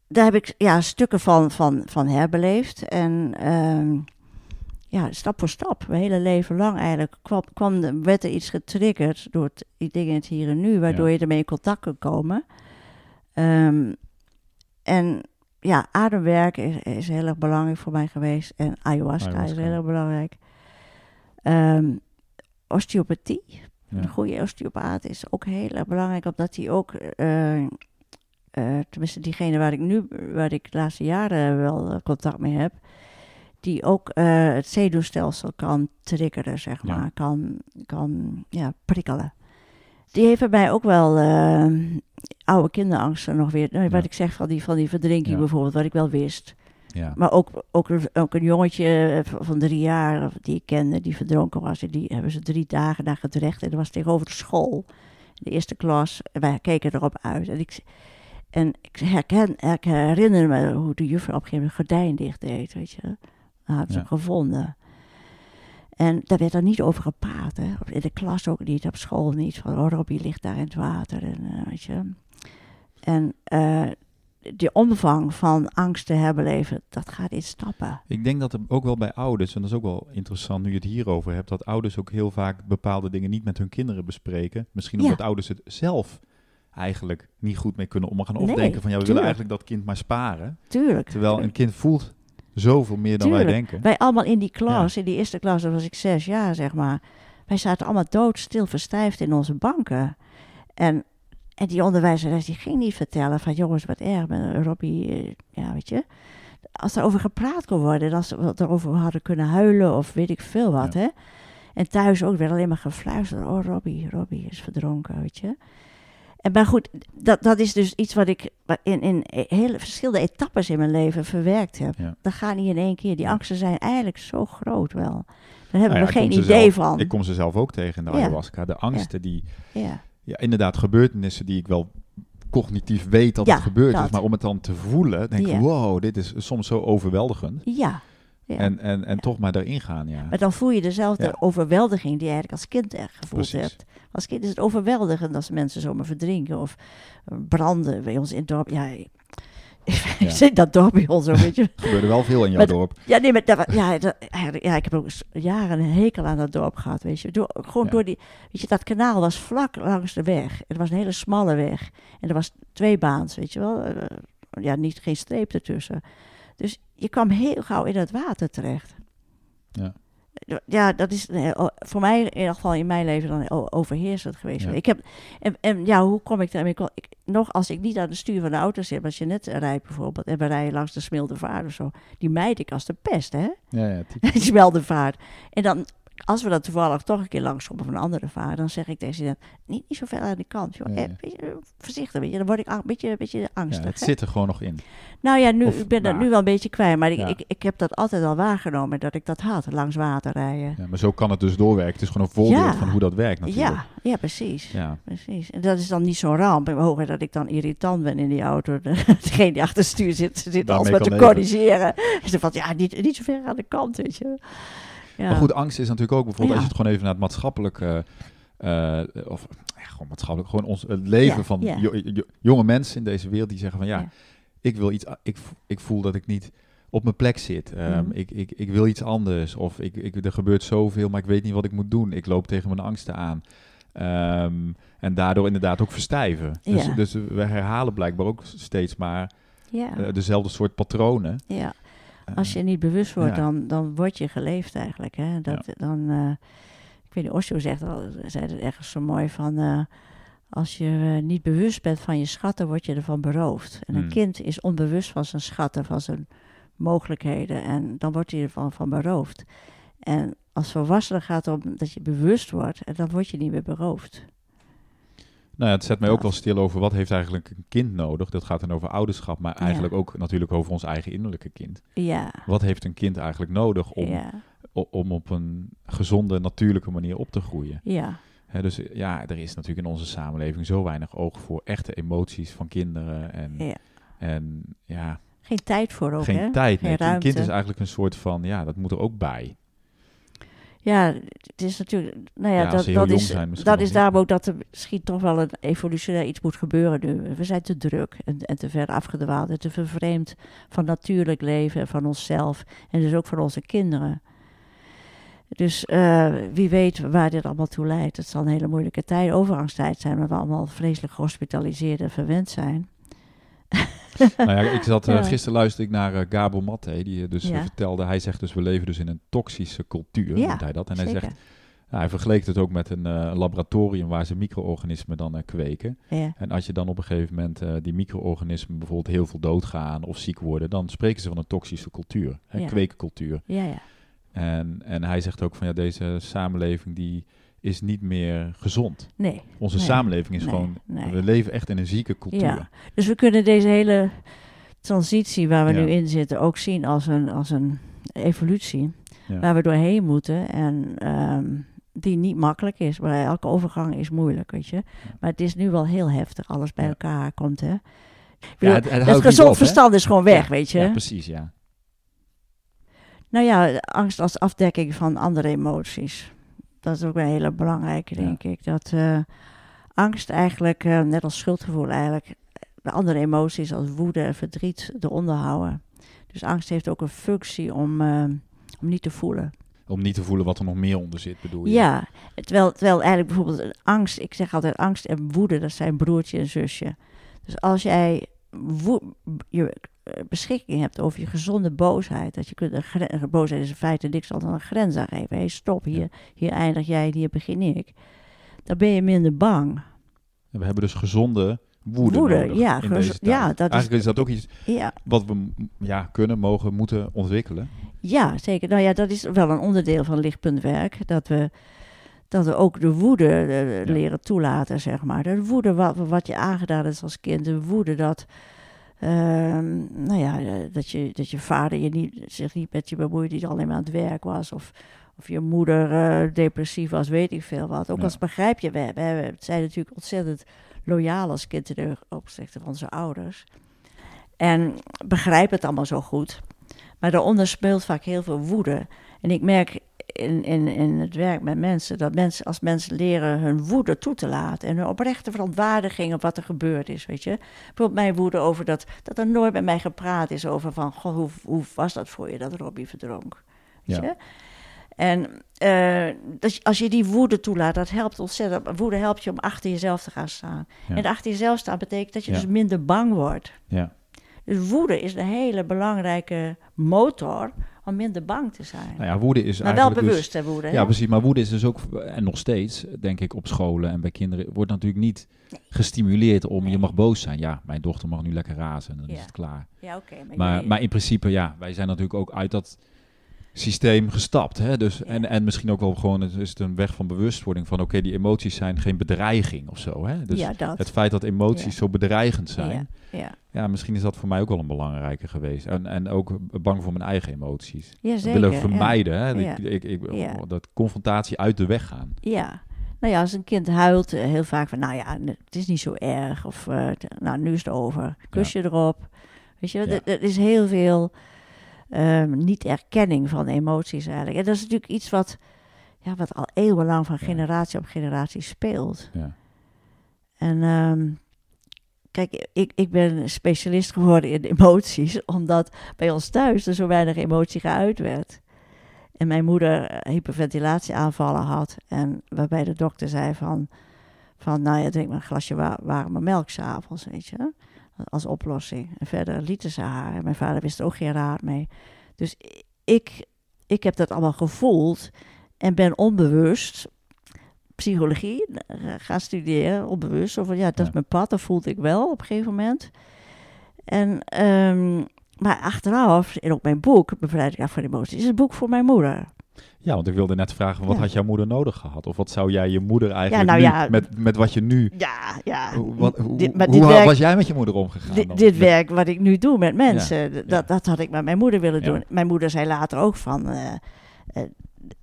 daar heb ik ja, stukken van, van, van herbeleefd. En ehm, ja, stap voor stap, mijn hele leven lang eigenlijk, kwam, kwam, werd er iets getriggerd door het, die dingen in het hier en nu, waardoor Ja. je ermee in contact kan komen. Ehm, en ja, ademwerk is, is heel erg belangrijk voor mij geweest. En ayahuasca, is heel erg belangrijk. Ehm, osteopathie, Ja. een goede osteopaat is ook heel erg belangrijk, omdat hij ook, eh, eh, tenminste diegene waar ik nu, waar ik de laatste jaren wel eh, contact mee heb, die ook eh, het zenuwstelsel kan triggeren, zeg Ja. maar, kan, kan ja, prikkelen. Die heeft bij mij ook wel eh, oude kinderangsten nog weer, nou, wat Ja. ik zeg van die, van die verdrinking bijvoorbeeld, wat ik wel wist. Ja. Maar ook, ook, een- ook een jongetje eh, van drie jaar die ik kende, die verdronken was. En die hebben ze drie dagen naar gedrecht. En dat was tegenover de school. De eerste klas. En wij keken erop uit. En ik, en ik, herken, ik herinner me hoe de juffrouw op een gegeven moment gordijn dicht deed. Weet je. Had ze Ja. hem gevonden. En daar werd er niet over gepraat. Hè. In de klas ook niet, op school niet. Van, oh, Robbie ligt daar in het water. En, eh, weet je. En eh, die omvang van angst te herbeleven, dat gaat in stappen. Ik denk dat er ook wel bij ouders, en dat is ook wel interessant nu je het hierover hebt, dat ouders ook heel vaak bepaalde dingen niet met hun kinderen bespreken. Misschien Ja. omdat ouders het zelf eigenlijk niet goed mee kunnen omgaan. Of Nee, denken van ja, we willen eigenlijk dat kind maar sparen. Tuurlijk. Terwijl een kind voelt zoveel meer dan wij denken. Wij allemaal in die klas, in die eerste klas, dat was ik zes jaar zeg maar. Wij zaten allemaal doodstil verstijfd in onze banken. En, en die onderwijzeres die ging niet vertellen van jongens wat erg, met Robbie, eh, ja weet je. Als er over gepraat kon worden, als we erover hadden kunnen huilen of weet ik veel wat Ja. hè. En thuis ook werd alleen maar gefluisterd, oh Robbie, Robbie is verdronken, weet je. En maar goed, dat, dat is dus iets wat ik in, in hele verschillende etappes in mijn leven verwerkt heb. Ja. Dat gaat niet in één keer. Die angsten zijn eigenlijk zo groot wel. Daar hebben Nou ja, we geen idee zelf- van. Ik kom ze zelf ook tegen in de Ja. ayahuasca. De angsten die, Ja. ja, inderdaad gebeurtenissen die ik wel cognitief weet dat het gebeurd is. dat. Maar om het dan te voelen, denk ik, wow, dit is soms zo overweldigend. ja. ja. En, en, en toch maar erin gaan, ja. maar dan voel je dezelfde Ja. overweldiging die je eigenlijk als kind echt gevoeld Precies. hebt. Als kind is het overweldigend als mensen zomaar verdrinken of eh, branden bij ons in het dorp. Ja, ik, zit dat dorp bij ons weet je. Er gebeurde wel veel in jouw dorp. Ja, nee, maar dat, ja, dat- ja, ik heb ook jaren een hekel aan dat dorp gehad, weet je. Door, gewoon Ja. door die, weet je, dat kanaal was vlak langs de weg. Het was een hele smalle weg. En er was twee baans, weet je wel. Eh, ja, niet, geen streep ertussen. Dus je kwam heel gauw in het water terecht. Ja. Ja, dat is eh, voor mij in ieder geval in mijn leven dan overheersend geweest. Ja. Ik heb, en, en ja, hoe kom ik daarmee? Ik, nog als ik niet aan het stuur van de auto zit, als je net rijdt bijvoorbeeld, en we rijden langs de Smilde Vaart of zo, die mijd ik als de pest, hè? Ja, ja, typisch. Die Smilde Vaart. En dan als we dan toevallig toch een keer langskomen van een andere vader, dan zeg ik tegen ze, niet, niet zo ver aan de kant, joh. Ja, Eh, beetje, voorzichtig, weet je. Dan word ik een beetje, beetje angstig. Ja, het hè. zit er gewoon nog in. Nou ja, nu, Of ik ben dat nu wel een beetje kwijt, maar ik, Ja. ik, ik heb dat altijd al waargenomen, dat ik dat had, langs water rijden. Ja, maar zo kan het dus doorwerken. Het is gewoon een voorbeeld van hoe dat werkt natuurlijk. Ja, ja, precies. Ja. Precies. En dat is dan niet zo'n ramp. Hoger dat ik dan irritant ben in die auto. Degene die achter het stuur zit, zit alles kan te corrigeren. Ze van, ja, niet, niet zo ver aan de kant, weet je. Ja. Maar goed, angst is natuurlijk ook bijvoorbeeld, als je het gewoon even naar het maatschappelijke, eh, of ja, gewoon maatschappelijk, gewoon ons, het leven Ja, van ja. jo- jo- jonge mensen in deze wereld die zeggen van ja, ik wil iets, ik, ik voel dat ik niet op mijn plek zit. Ehm, Mhm. ik, ik, ik wil iets anders. Of ik, ik, er gebeurt zoveel, maar ik weet niet wat ik moet doen. Ik loop tegen mijn angsten aan. Ehm, en daardoor inderdaad ook verstijven. Dus, dus we herhalen blijkbaar ook steeds maar ja. eh, dezelfde soort patronen. ja. Als je niet bewust wordt, ja. dan, dan word je geleefd eigenlijk. Hè? Dat, Dan, eh, ik weet niet, Osho zegt al, zei het ergens zo mooi van... eh, als je eh, niet bewust bent van je schatten, word je ervan beroofd. En een Hmm. kind is onbewust van zijn schatten, van zijn mogelijkheden. En dan wordt hij ervan van beroofd. En als volwassene gaat het om dat je bewust wordt, en dan word je niet meer beroofd. Nou het zet mij ook wel stil over wat heeft eigenlijk een kind nodig. Dat gaat dan over ouderschap, maar Ja. eigenlijk ook natuurlijk over ons eigen innerlijke kind. Ja, Wat heeft een kind eigenlijk nodig om, ja, om op een gezonde, natuurlijke manier op te groeien? ja, dus ja, er is natuurlijk in onze samenleving zo weinig oog voor echte emoties van kinderen. En ja. en ja, Geen tijd voor ook, geen hè? tijd. Geen. Een kind is eigenlijk een soort van, ja, dat moet er ook bij. Ja, het is natuurlijk. Nou ja, dat, is, dat is daarom ook dat er misschien toch wel een evolutionair iets moet gebeuren nu. We zijn te druk en, en te ver afgedwaald en te vervreemd van natuurlijk leven en van onszelf en dus ook van onze kinderen. Dus eh, wie weet waar dit allemaal toe leidt. Het zal een hele moeilijke tijd, overgangstijd zijn, omdat we allemaal vreselijk gehospitaliseerd en verwend zijn. nou ja, ik zat, eh, gisteren luisterde ik naar eh, Gabor Maté, die eh, dus Ja. vertelde, hij zegt dus we leven dus in een toxische cultuur, Ja, hij dat. En hij zegt, hij vergeleek het ook met een laboratorium waar ze micro-organismen dan kweken. Ja, En als je dan op een gegeven moment die micro-organismen bijvoorbeeld heel veel doodgaan of ziek worden, dan spreken ze van een toxische cultuur, hè, Ja. kweekcultuur. ja, ja. En, en hij zegt ook van ja, deze samenleving die is niet meer gezond. Nee. Onze Nee, samenleving is nee, gewoon, nee. we leven echt in een zieke cultuur. Ja. Dus we kunnen deze hele transitie waar we Ja. nu in zitten ook zien als een, als een evolutie. Ja. Waar we doorheen moeten en ehm, die niet makkelijk is. Maar elke overgang is moeilijk, weet je. Maar het is nu wel heel heftig, alles bij elkaar komt, hè. Bedoel, het, gezond op, hè? verstand is gewoon weg, weet je. Ja, precies, ja. Nou ja, angst als afdekking van andere emoties. Dat is ook een hele belangrijke, Ja. denk ik. Dat eh, angst eigenlijk, eh, net als schuldgevoel eigenlijk, de andere emoties als woede en verdriet eronder houden. Dus angst heeft ook een functie om, eh, om niet te voelen. Om niet te voelen wat er nog meer onder zit, bedoel je? Ja, terwijl, terwijl eigenlijk bijvoorbeeld angst, ik zeg altijd angst en woede, dat zijn broertje en zusje. Dus als jij je eh, beschikking hebt over je gezonde boosheid, dat je kunt, een gren- boosheid is in feite niks anders dan een grens aangeven. Hé, stop, hier, hier eindig jij, hier begin ik. Dan ben je minder bang. En We hebben dus gezonde woede, Woede, nodig ja, in gezo- deze tijd. ja, dat is- Eigenlijk is dat ook iets Ja, wat we ja, kunnen, mogen, moeten ontwikkelen. ja, zeker. Nou ja, dat is wel een onderdeel van lichtpuntwerk. Dat we, dat we ook de woede eh, Ja. leren toelaten, zeg maar. De woede wat, wat je aangedaan is als kind. De woede dat, ehm, nou ja, eh, dat, je, dat je vader je niet, zich niet met je bemoeide, die alleen maar aan het werk was. Of, of je moeder eh, depressief was, weet ik veel wat. Ook Ja. als begrijp je, we, we, zijn natuurlijk ontzettend loyaal als kind in de opzichte van onze ouders. En begrijp het allemaal zo goed. Maar daaronder speelt vaak heel veel woede. En ik merk in, in, in het werk met mensen dat mensen, als mensen leren hun woede toe te laten en hun oprechte verontwaardiging op wat er gebeurd is, weet je. Bijvoorbeeld mijn woede over dat, dat er nooit met mij gepraat is over van, goh, hoe, hoe was dat voor je dat Robbie verdronk, weet Ja. je. En dus als je die woede toelaat, dat helpt ontzettend. Woede helpt je om achter jezelf te gaan staan. Ja. En achter jezelf staan betekent dat je Ja. dus minder bang wordt. Ja. Dus woede is een hele belangrijke motor om minder bang te zijn. Nou ja, woede is maar wel eigenlijk dus- bewust, hè, woede. Ja, precies. Maar woede is dus ook, en nog steeds, denk ik, op scholen en bij kinderen, wordt natuurlijk niet gestimuleerd om Nee. je mag boos zijn. Ja, mijn dochter mag nu lekker razen en dan is Ja. het klaar. Ja, oké. maar maar in principe, ja, wij zijn natuurlijk ook uit dat systeem gestapt. Hè? Dus, en, en misschien ook wel gewoon het is het een weg van bewustwording van oké, die emoties zijn geen bedreiging of zo. Hè? Dus ja, dat. het feit dat emoties Ja. zo bedreigend zijn, Ja, ja. ja. misschien is dat voor mij ook wel een belangrijke geweest. En, en ook bang voor mijn eigen emoties. ja Dat zeker. willen vermijden, hè? Ja. Ik, ik, ik, Ja. dat confrontatie uit de weg gaan. Ja. Nou ja, als een kind huilt, eh, heel vaak van, nou ja, het is niet zo erg. Of, eh, nou, nu is het over. Kusje erop. Weet je, Ja. er- er is heel veel ehm, niet-erkenning van emoties eigenlijk. En dat is natuurlijk iets wat, ja, wat al eeuwenlang van generatie op generatie speelt. Ja. En ehm, kijk, ik, ik ben specialist geworden in emoties, omdat bij ons thuis er zo weinig emotie geuit werd. En mijn moeder eh, hyperventilatieaanvallen had. En waarbij de dokter zei van, van nou ja, drink maar een glasje wa warme melk s'avonds, weet je. Als oplossing. En verder lieten ze haar. En mijn vader wist er ook geen raad mee. Dus ik, ik heb dat allemaal gevoeld. En ben onbewust psychologie eh, gaan studeren, onbewust. Van, ja, dat Ja. is mijn pad. Dat voelde ik wel op een gegeven moment. En, ehm, maar achteraf, in ook mijn boek, Bevrijding af van emoties, is een boek voor mijn moeder. Ja, want ik wilde net vragen, wat Ja. had jouw moeder nodig gehad? Of wat zou jij je moeder eigenlijk nou nu, met, met wat je nu... Ja, ja. Hoe, wat, hoe, Dit- maar hoe dit werk- was jij met je moeder omgegaan? Dit, dit werk wat ik nu doe met mensen, dat, dat had ik met mijn moeder willen doen. Mijn moeder zei later ook van, eh, eh,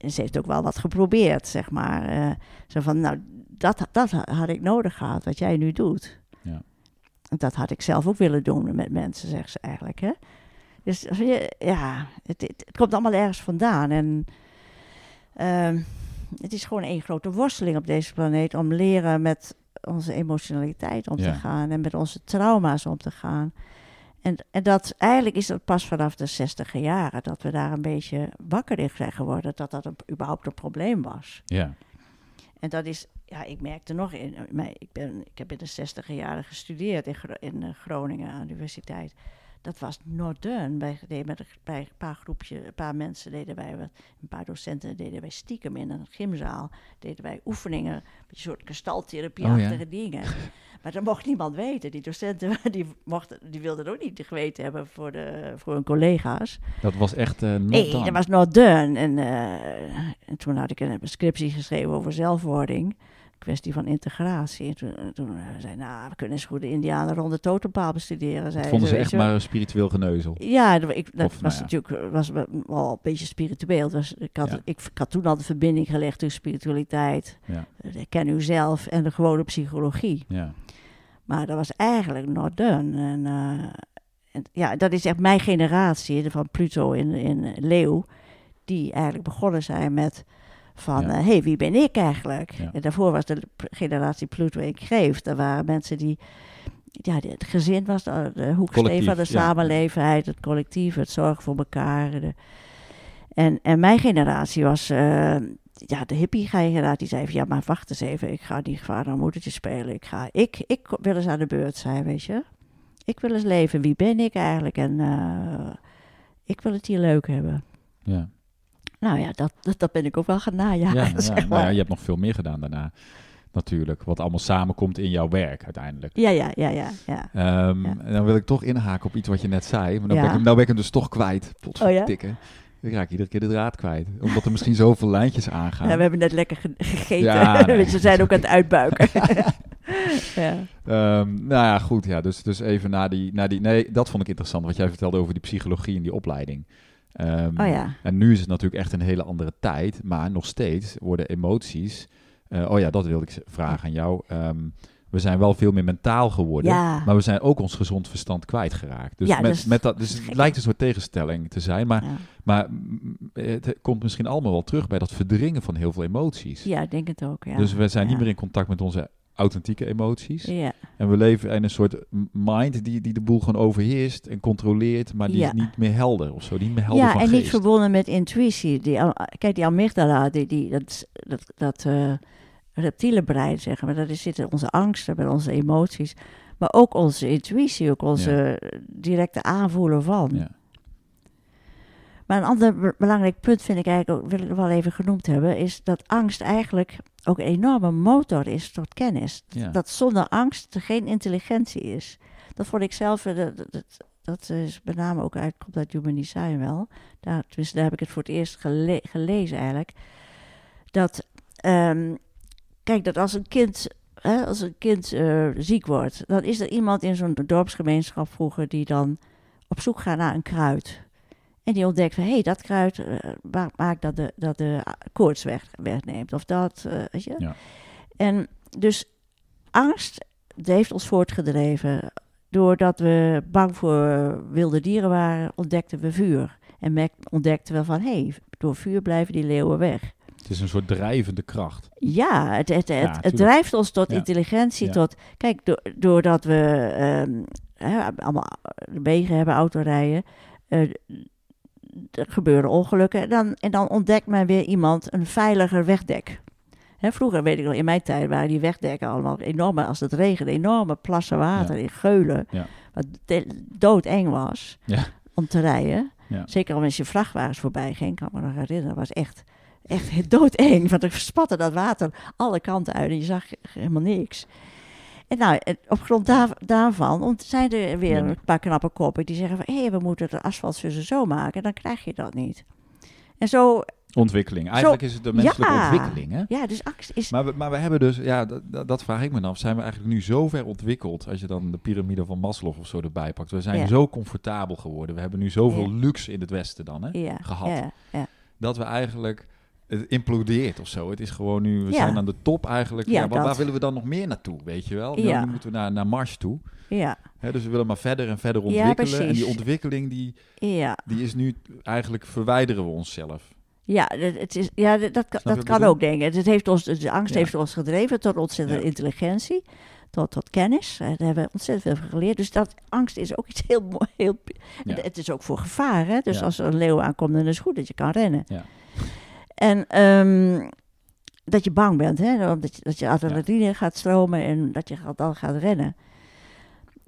ze heeft ook wel wat geprobeerd, zeg maar. eh, zo van, nou, dat, dat had ik nodig gehad, wat jij nu doet. Ja. En dat had ik zelf ook willen doen met mensen, zegt ze eigenlijk. Hè? Dus ja, het, het, het komt allemaal ergens vandaan. En ehm, het is gewoon één grote worsteling op deze planeet om leren met onze emotionaliteit om Ja. te gaan en met onze trauma's om te gaan. En, en dat eigenlijk is dat pas vanaf de zestiger jaren dat we daar een beetje wakker in zijn geworden dat dat een, überhaupt een probleem was. Ja, En dat is, ja, ik merkte nog in, ik, ben, ik heb in de zestiger jaren gestudeerd in, in eh, Groningen aan de universiteit. Dat was Noordern. Wij deden met een, bij een paar groepje, een paar mensen deden wij wat, een paar docenten deden wij stiekem in een gymzaal. Deden wij oefeningen, een beetje soort kristaltherapie-achtige Oh, dingen. Maar dat mocht niemand weten. Die docenten die, mochten, die wilden het ook niet geweten hebben voor, de, voor hun collega's. dat was echt not Nee, dat was done. En, eh, en toen had ik een scriptie geschreven over zelfwording. Kwestie van integratie. En toen, toen eh, zei nou, we kunnen eens goed de indianen rond de totempaal bestuderen. Zei Dat vonden ze echt maar een spiritueel geneuzel. Ja, dat, ik, dat Of, nou was ja. natuurlijk was wel een beetje spiritueel. Het Was, ik, had, Ja. ik, ik had toen al de verbinding gelegd tussen spiritualiteit, Ja, eh, ken u zelf en de gewone psychologie. ja. Maar dat was eigenlijk not done. En, eh, en ja, dat is echt mijn generatie van Pluto in, in Leeuw. Die eigenlijk begonnen zijn met van, Ja. hé, hey, wie ben ik eigenlijk? Ja. En daarvoor was de generatie Pluto in Kreeft. Dat waren mensen die, ja, het gezin was de, de hoeksteen van de samenleving, het collectief, het zorgen voor elkaar. de- en, en mijn generatie was, eh, ja, de hippie-generatie die zei van, ja, maar wacht eens even, ik ga niet vader en moedertje spelen. Ik, ga, ik, ik wil eens aan de beurt zijn, weet je. Ik wil eens leven, wie ben ik eigenlijk? En eh, ik wil het hier leuk hebben. ja. Nou ja, dat, dat, dat ben ik ook wel gaan najagen, Ja, zeg nou maar. ja, je hebt nog veel meer gedaan daarna. Natuurlijk. Wat allemaal samenkomt in jouw werk uiteindelijk. Ja, ja, ja, ja, ja. Ehm, Ja. En dan wil ik toch inhaken op iets wat je net zei. Maar dan, Ja. ben, ik, hem- nou ben ik hem dus toch kwijt. Oh? Potverdikke. Ik raak iedere keer de draad kwijt. Omdat er misschien zoveel lijntjes aangaan. Ja, we hebben net lekker ge- gegeten. Ja, nee. Ze zijn ook aan het uitbuiken. ja. Ehm, nou ja, goed. Ja, dus, dus even naar die, naar die... Nee, dat vond ik interessant. Wat jij vertelde over die psychologie en die opleiding. Ehm, Oh ja. En nu is het natuurlijk echt een hele andere tijd. Maar nog steeds worden emoties... eh, oh ja, dat wilde ik vragen aan jou. Ehm, we zijn wel veel meer mentaal geworden. Ja. Maar we zijn ook ons gezond verstand kwijtgeraakt. Dus, Ja, met, is met dat, dus het lijkt een soort tegenstelling te zijn. Maar, maar mm, het komt misschien allemaal wel terug bij dat verdringen van heel veel emoties. ja, ik denk het ook. Ja. Dus we zijn niet meer in contact met onze authentieke emoties. Ja, En we leven in een soort mind die, die de boel gewoon overheerst en controleert, maar die Ja. is niet meer helder of zo. Niet meer helder ja van en geest. niet verbonden met intuïtie. Die, kijk, die amygdala, die, die, dat, dat, dat eh, reptiele brein, zeggen we, daar zitten onze angsten, met onze emoties. Maar ook onze intuïtie, ook onze directe aanvoelen van. Ja. Maar een ander be- belangrijk punt vind ik eigenlijk, ook, wil ik wel even genoemd hebben, is dat angst eigenlijk ook een enorme motor is tot kennis. Ja. Dat zonder angst er geen intelligentie is. Dat vond ik zelf, eh, dat, dat, dat is met name ook uit, komt uit Human Design wel. Daar, tenminste, daar heb ik het voor het eerst gele- gelezen eigenlijk. Dat, ehm, kijk, dat als een kind, hè, als een kind eh, ziek wordt, dan is er iemand in zo'n dorpsgemeenschap vroeger die dan op zoek gaat naar een kruid. En die ontdekt van, hé, hey, dat kruid eh, ma- maakt dat de, dat de koorts weg, wegneemt. Of dat, eh, weet je. Ja. En dus angst heeft ons voortgedreven. Doordat we bang voor wilde dieren waren, ontdekten we vuur. En ontdekten we van, hé, hey, door vuur blijven die leeuwen weg. Het is een soort drijvende kracht. Ja, het, het, het, drijft ons tot Ja. intelligentie. Ja. Tot, kijk, do- doordat we ehm, allemaal wegen hebben, autorijden. eh, er gebeuren ongelukken. En dan, en dan ontdekt men weer iemand een veiliger wegdek. Hè, vroeger, weet ik nog, in mijn tijd waren die wegdekken allemaal enorme, als het regende, enorme plassen water in geulen. Ja. Wat de- doodeng was Ja. om te rijden. Zeker als je vrachtwagens voorbij ging, kan ik me nog herinneren. Dat was echt, echt doodeng. Want er spatte dat water alle kanten uit en je zag helemaal niks. En nou, en op grond daar, daarvan zijn er weer een paar knappe koppen die zeggen van... hé, we moeten het asfalt zo zo maken. Dan krijg je dat niet. En zo, Ontwikkeling. Eigenlijk is het de menselijke Ja. ontwikkeling, hè? ja, dus angst is... Maar we, maar we hebben dus, ja, dat, dat- vraag ik me dan af. Zijn we eigenlijk nu zo ver ontwikkeld, als je dan de piramide van Maslow of zo erbij pakt. We zijn Ja. zo comfortabel geworden. We hebben nu zoveel Ja. luxe in het Westen dan, hè? gehad. Ja, ja. Dat we eigenlijk, het implodeert of zo. Het is gewoon nu, we Ja. zijn aan de top eigenlijk. Ja, Ja, waar, willen we dan nog meer naartoe, weet je wel? Ja. Nu moeten we naar, naar Mars toe. ja, Hè, dus we willen maar verder en verder ontwikkelen. en die ontwikkeling, die, die is nu, eigenlijk verwijderen we onszelf. Ja, dat, het is, ja dat, dat, kan- dat ook, denk ik. Het heeft ons, de angst heeft ons gedreven tot ontzettende intelligentie, tot, tot kennis. Eh, Daar hebben we ontzettend veel van geleerd. Dus dat angst is ook iets heel mooi. Heel. Het is ook voor gevaar, hè? Dus als er een leeuw aankomt, dan is het goed dat je kan rennen. Ja. En ehm, dat je bang bent, hè? Dat je, dat je adrenaline gaat stromen en dat je gaat- dan gaat rennen.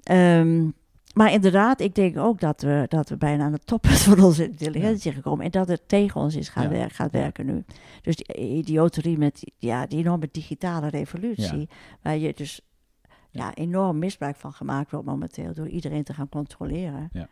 Ehm, maar inderdaad, ik denk ook dat we, dat we bijna aan de top van onze intelligentie zijn gekomen. En dat het tegen ons is gaan Ja. wer- gaat Ja. werken nu. Dus die idioterie met die- ja, die enorme digitale revolutie. Waar je dus ja, enorm misbruik van gemaakt wordt momenteel. Door iedereen te gaan controleren. Ja.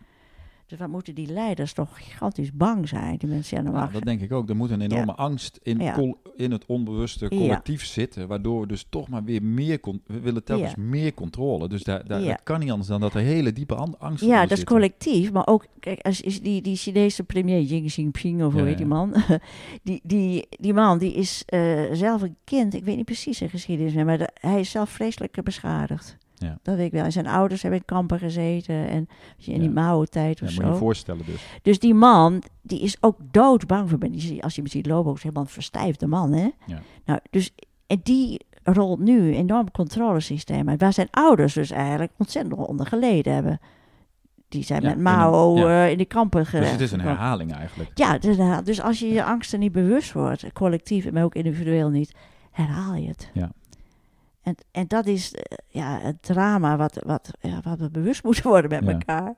Dus wat moeten die leiders toch gigantisch bang zijn, die mensen aan de Nou, dat denk ik ook. Er moet een enorme angst in, Ja. in het onbewuste Ja. collectief zitten, waardoor we dus toch maar weer meer, con- we willen telkens meer controle. Dus daar, daar dat kan niet anders dan dat er hele diepe an- angst Ja, dat is collectief. Maar ook, kijk, als is die, die Chinese premier Xi Jinping, of hoe heet die man? Die, die, die man, die is eh, zelf een kind. Ik weet niet precies zijn geschiedenis meer, maar de- hij is zelf vreselijk beschadigd. Ja. Dat weet ik wel. En zijn ouders hebben in kampen gezeten en in die Ja. Mao-tijd Ja, of moet je je zo. voorstellen dus. Dus die man, die is ook doodbang voor mensen. Als je hem ziet lopen, ook helemaal een verstijfde man, hè? Ja. Nou, dus en die rolt nu een enorm controlesysteem uit. Waar zijn ouders dus eigenlijk ontzettend onder geleden hebben. Die zijn Ja, met in Mao een- ja. eh, in de kampen gerecht. Dus het is een herhaling eigenlijk. Ja, is herhaal- dus als je je angsten niet bewust wordt, collectief, maar ook individueel niet, herhaal je het. Ja. En, en dat is eh, ja, het drama wat, wat, ja, wat we bewust moeten worden met Ja. elkaar.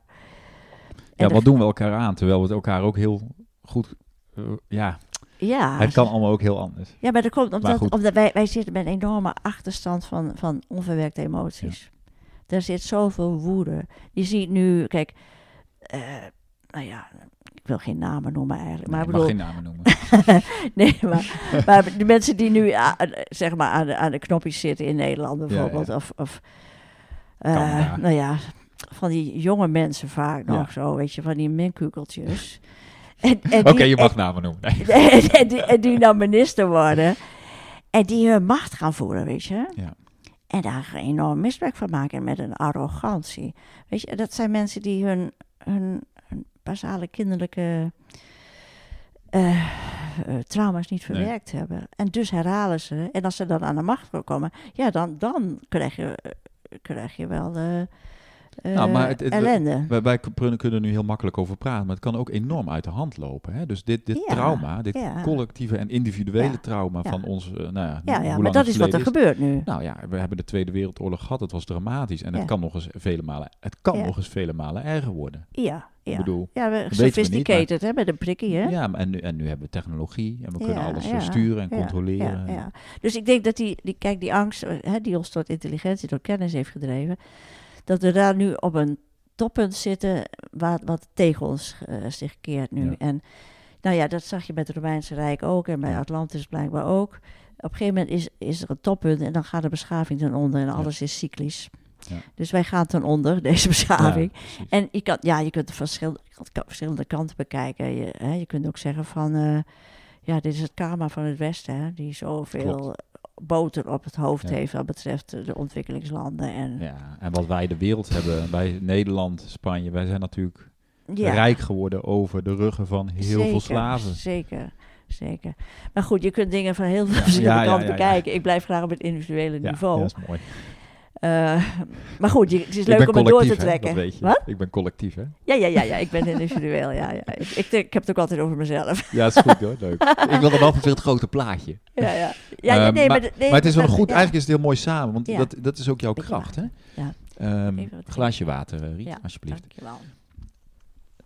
En Ja, wat doen we elkaar aan? Terwijl we het elkaar ook heel goed... eh, ja, ja, het kan allemaal ook heel anders. Ja, maar dat komt omdat, wij, wij zitten met een enorme achterstand van, van onverwerkte emoties. Daar zit zoveel woede. Je ziet nu, kijk, eh, nou ja, wil geen namen noemen eigenlijk. Maar Nee, ik mag geen namen noemen. nee, maar, maar de mensen die nu ah, eh, zeg maar aan de, aan de knopjes zitten in Nederland bijvoorbeeld, ja. of, of eh, Canada. nou ja, van die jonge mensen vaak Ja. nog zo, weet je, van die minkukeltjes. Oké, je en- mag namen noemen. Nee. en, die, en die dan minister worden. En die hun macht gaan voeren, weet je. Ja. En daar enorm misbruik van maken met een arrogantie. Weet je, dat zijn mensen die hun, hun basale kinderlijke eh, eh, trauma's niet Nee. verwerkt hebben. En dus herhalen ze. En als ze dan aan de macht komen, ja, dan, dan krijg, je, eh, krijg je wel Nou, maar het- het- ellende. Wij, wij kunnen er nu heel makkelijk over praten, maar het kan ook enorm uit de hand lopen. Hè? Dus dit, dit Ja, trauma, dit ja. collectieve en individuele Ja, trauma van ons, eh, nou ja, ja, ja maar dat is wat er gebeurt nu. Nou ja, we hebben de Tweede Wereldoorlog gehad, het was dramatisch en het kan nog eens vele malen, het kan nog eens vele malen erger worden. Ja, ja. Ik bedoel, ja, we, weten we niet, sophisticated, hè, met een prikkie, hè? ja, en nu, en nu hebben we technologie en we kunnen alles eh, ja, sturen en controleren. Ja, ja. Dus ik denk dat die, die, kijk, die angst eh, hè, die ons tot intelligentie, tot kennis heeft gedreven, dat we daar nu op een toppunt zitten wat, wat tegen ons eh, zich keert nu. Ja. En nou ja, dat zag je met het Romeinse Rijk ook en bij. Atlantis blijkbaar ook. Op een gegeven moment is, is er een toppunt en dan gaat de beschaving ten onder en alles is cyclisch. Ja. Dus wij gaan ten onder, deze beschaving. En je kan, ja, je kunt het van verschillende, verschillende kanten bekijken. Je, hè, je kunt ook zeggen van, eh, ja, dit is het karma van het Westen, hè, die zoveel. Boter op het hoofd Ja. heeft wat betreft de ontwikkelingslanden. En, ja. En wat wij de wereld hebben, bij Nederland, Spanje, wij zijn natuurlijk Ja, rijk geworden over de ruggen van heel veel slaven. Zeker, zeker. Maar goed, je kunt dingen van heel veel verschillende ja, kanten bekijken. Ik blijf graag op het individuele niveau. ja, dat is mooi. Eh, maar goed, je, het is leuk om het door te hè, trekken. Wat? Ik ben collectief, hè? Ja, ja, ja, ja, ik ben individueel. Ja, ja. Ik, ik, ik heb het ook altijd over mezelf. Ja, dat is goed hoor, leuk. ik wil dan altijd weer het grote plaatje. Ja, ja. ja, ja, Ehm, nee, maar, maar, nee, maar het is wel dat- goed, ja. eigenlijk is het heel mooi samen, want Ja. dat, dat is ook jouw Beetje kracht, hè? Ja. Ehm, glaasje water, Riet, Ja, alsjeblieft. Dankjewel.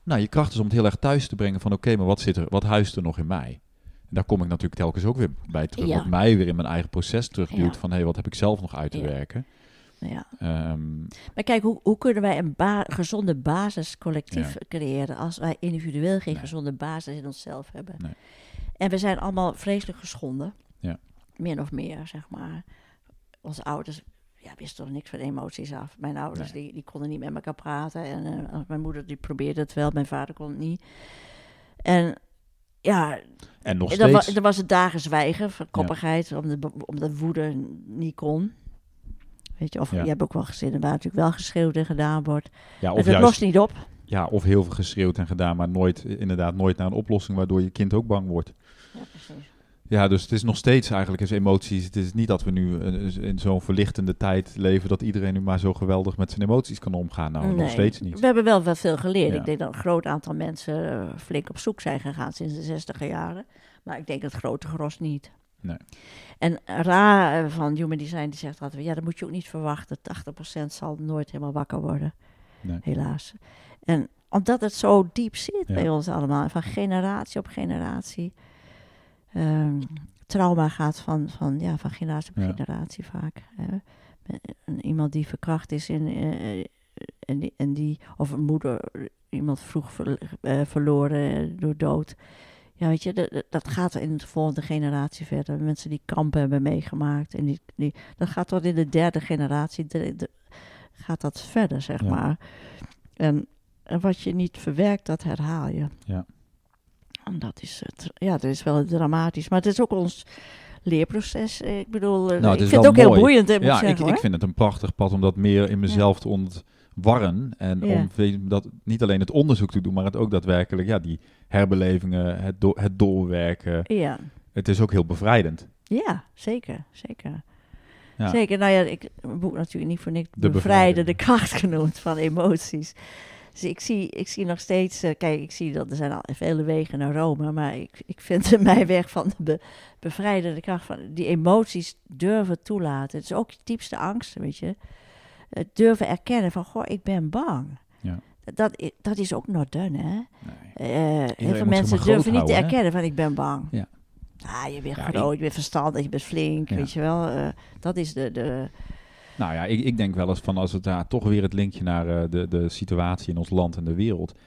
Nou, je kracht is om het heel erg thuis te brengen van oké, maar wat, zit er, wat huist er nog in mij? En daar kom ik natuurlijk telkens ook weer bij terug, Ja. wat mij weer in mijn eigen proces terugduwt Ja. van hé, wat heb ik zelf nog uit te Ja. werken? Ja. Ehm, Maar kijk, hoe, hoe kunnen wij een ba- gezonde basis collectief Ja. creëren als wij individueel geen Nee. gezonde basis in onszelf hebben? Nee. En we zijn allemaal vreselijk geschonden. Ja. Min of meer, zeg maar. Onze ouders ja, wisten er niks van emoties af. Mijn ouders Nee. die, die konden niet met elkaar praten. En eh, mijn moeder die probeerde het wel, mijn vader kon het niet. En ja, en nog en dan, wa- steeds. dan was het dagen zwijgen, van koppigheid, omdat, omdat woede niet kon. Weet je, of Ja. je hebt ook wel gezinnen waar natuurlijk wel geschreeuwd en gedaan wordt. ja, of, het juist, lost niet op. ja, of heel veel geschreeuwd en gedaan, maar nooit, inderdaad nooit naar een oplossing waardoor je kind ook bang wordt. Ja, precies. Ja, dus het is nog steeds eigenlijk is emoties. Het is niet dat we nu eh, in zo'n verlichtende tijd leven dat iedereen nu maar zo geweldig met zijn emoties kan omgaan. Nou, nog Nee. steeds niet. We hebben wel wel veel geleerd. Ja. Ik denk dat een groot aantal mensen eh, flink op zoek zijn gegaan sinds de zestiger jaren. Maar ik denk het grote gros niet. Nee. En Ra eh, van Human Design die zegt altijd, ja, dat moet je ook niet verwachten. 80% zal nooit helemaal wakker worden, Nee. helaas. En omdat het zo diep zit Ja. bij ons allemaal, van generatie op generatie. Ehm, trauma gaat van, van, ja, van generatie op Ja. generatie vaak. hè. Iemand die verkracht is in, eh, en, die, en die, of een moeder, iemand vroeg ver- eh, verloren eh, door dood. Ja, weet je, dat, dat- gaat in de volgende generatie verder. Mensen die kampen hebben meegemaakt. En die, die, dat gaat tot in de derde generatie. de- de- gaat dat verder, zeg Ja. maar. En, en wat je niet verwerkt, dat herhaal je. Ja. En dat is het. Ja, dat is wel dramatisch. Maar het is ook ons leerproces. Eh, Ik bedoel, eh, Nou, ik vind het ook heel boeiend, hè, Ja, ik zeggen, ik, vind het een prachtig pad om dat meer in mezelf te ontwarren. En Ja. om dat, niet alleen het onderzoek te doen, maar het ook daadwerkelijk, ja, die herbelevingen, het, do- het doorwerken. Ja. Het is ook heel bevrijdend. Ja, zeker, zeker. Ja. Zeker, nou ja, ik boek natuurlijk niet voor niks De bevrijden de kracht genoemd van emoties. Dus ik zie, ik zie nog steeds, eh, kijk, ik zie dat er zijn al vele wegen naar Rome, maar ik, ik vind mijn weg van de be, bevrijdende kracht van die emoties durven toelaten. Het is ook je diepste angst, weet je. Het durven erkennen van, goh, ik ben bang. Ja. Dat, dat is ook not done, hè. Nee. Eh, heel veel mensen durven niet te houden, erkennen van ik ben bang. Ja. Ah, je bent Ja, groot, ik- je bent verstandig, je bent flink, Ja. weet je wel. eh, dat is de, de... Nou ja, ik, ik denk wel eens van als het daar toch weer het linkje naar eh, de, de situatie in ons land en de wereld.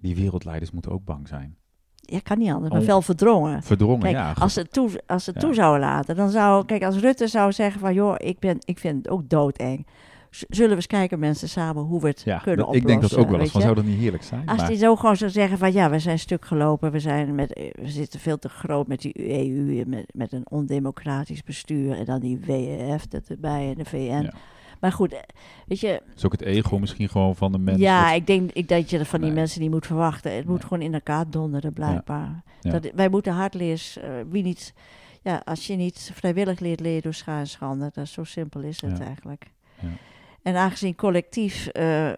Die wereldleiders moeten ook bang zijn. Ja, kan niet anders, maar Oh. wel verdrongen. Verdrongen, Kijk, ja. als ze het toe, als ze het Ja. toe zouden laten, dan zou... Kijk, als Rutte zou zeggen van... joh, ik, ben, ik vind het ook doodeng. Zullen we eens kijken, mensen, samen hoe we het ja, kunnen oplossen. ik denk dat ook wel eens van, zou dat niet heerlijk zijn? Als Maar- die zo gewoon zou zeggen van... ja, we zijn stuk gelopen, we, zijn met, eh, we zitten veel te groot met die EU... met, met een ondemocratisch bestuur en dan die WEF dat erbij en de VN. Ja. Maar goed, eh, weet je... is ook het ego misschien gewoon van de mensen. Ja, dat- ik denk ik, dat je dat van die Nee. mensen niet moet verwachten. Het moet gewoon in elkaar donderen, blijkbaar. Ja. Dat, wij moeten hardleers, eh wie niet... Ja, als je niet vrijwillig leert, leer je door schaar en schande. Dat is zo simpel is het eigenlijk. Ja. En aangezien collectief eh,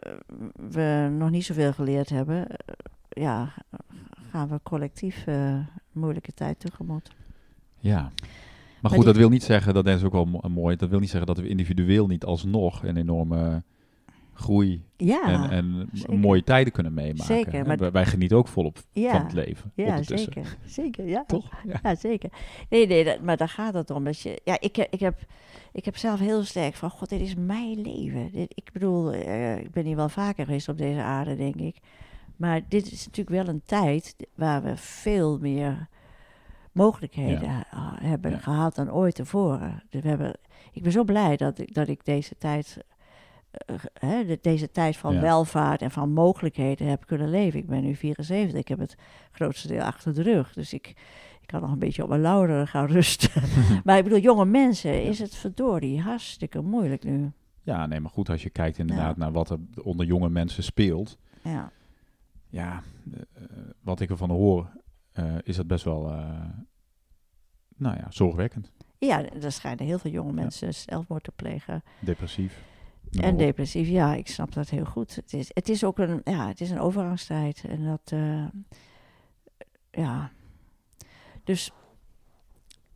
we nog niet zoveel geleerd hebben... eh, ja, gaan we collectief eh, een moeilijke tijd tegemoet. Ja. Maar die- goed, dat wil niet zeggen, dat is ook wel mo- mooi, dat wil niet zeggen dat we individueel niet alsnog een enorme groei Ja, en, en mooie tijden kunnen meemaken. Zeker, maar- Wij, genieten ook volop Ja, van het leven. ja zeker. Zeker, ja. Toch? Ja. Ja, zeker. Nee, nee, dat- maar daar gaat het om. Dat je, ja, ik, heb- ik, heb, ik heb zelf heel sterk van, god, dit is mijn leven. Dit, ik bedoel, eh, ik ben hier wel vaker geweest op deze aarde, denk ik. Maar dit is natuurlijk wel een tijd waar we veel meer mogelijkheden hebben gehad dan ooit tevoren. Dus we hebben, ik ben zo blij dat ik, dat ik deze tijd... eh, hè, deze tijd van Ja. welvaart en van mogelijkheden heb kunnen leven. Ik ben nu 74, ik heb het grootste deel achter de rug. Dus ik, ik kan nog een beetje op mijn lauweren gaan rusten. maar ik bedoel, jonge mensen is het verdorie hartstikke moeilijk nu. Ja, nee, maar goed, als je kijkt inderdaad naar wat er onder jonge mensen speelt. Ja, Ja, eh, wat ik ervan hoor, eh, is dat best wel, nou ja, zorgwekkend. ja er schijnen heel veel jonge mensen zelfmoord te plegen. Depressief. En depressief, ja, ik snap dat heel goed. Het is, het is ook een, ja, het is een overgangstijd. En dat, eh, ja. Dus,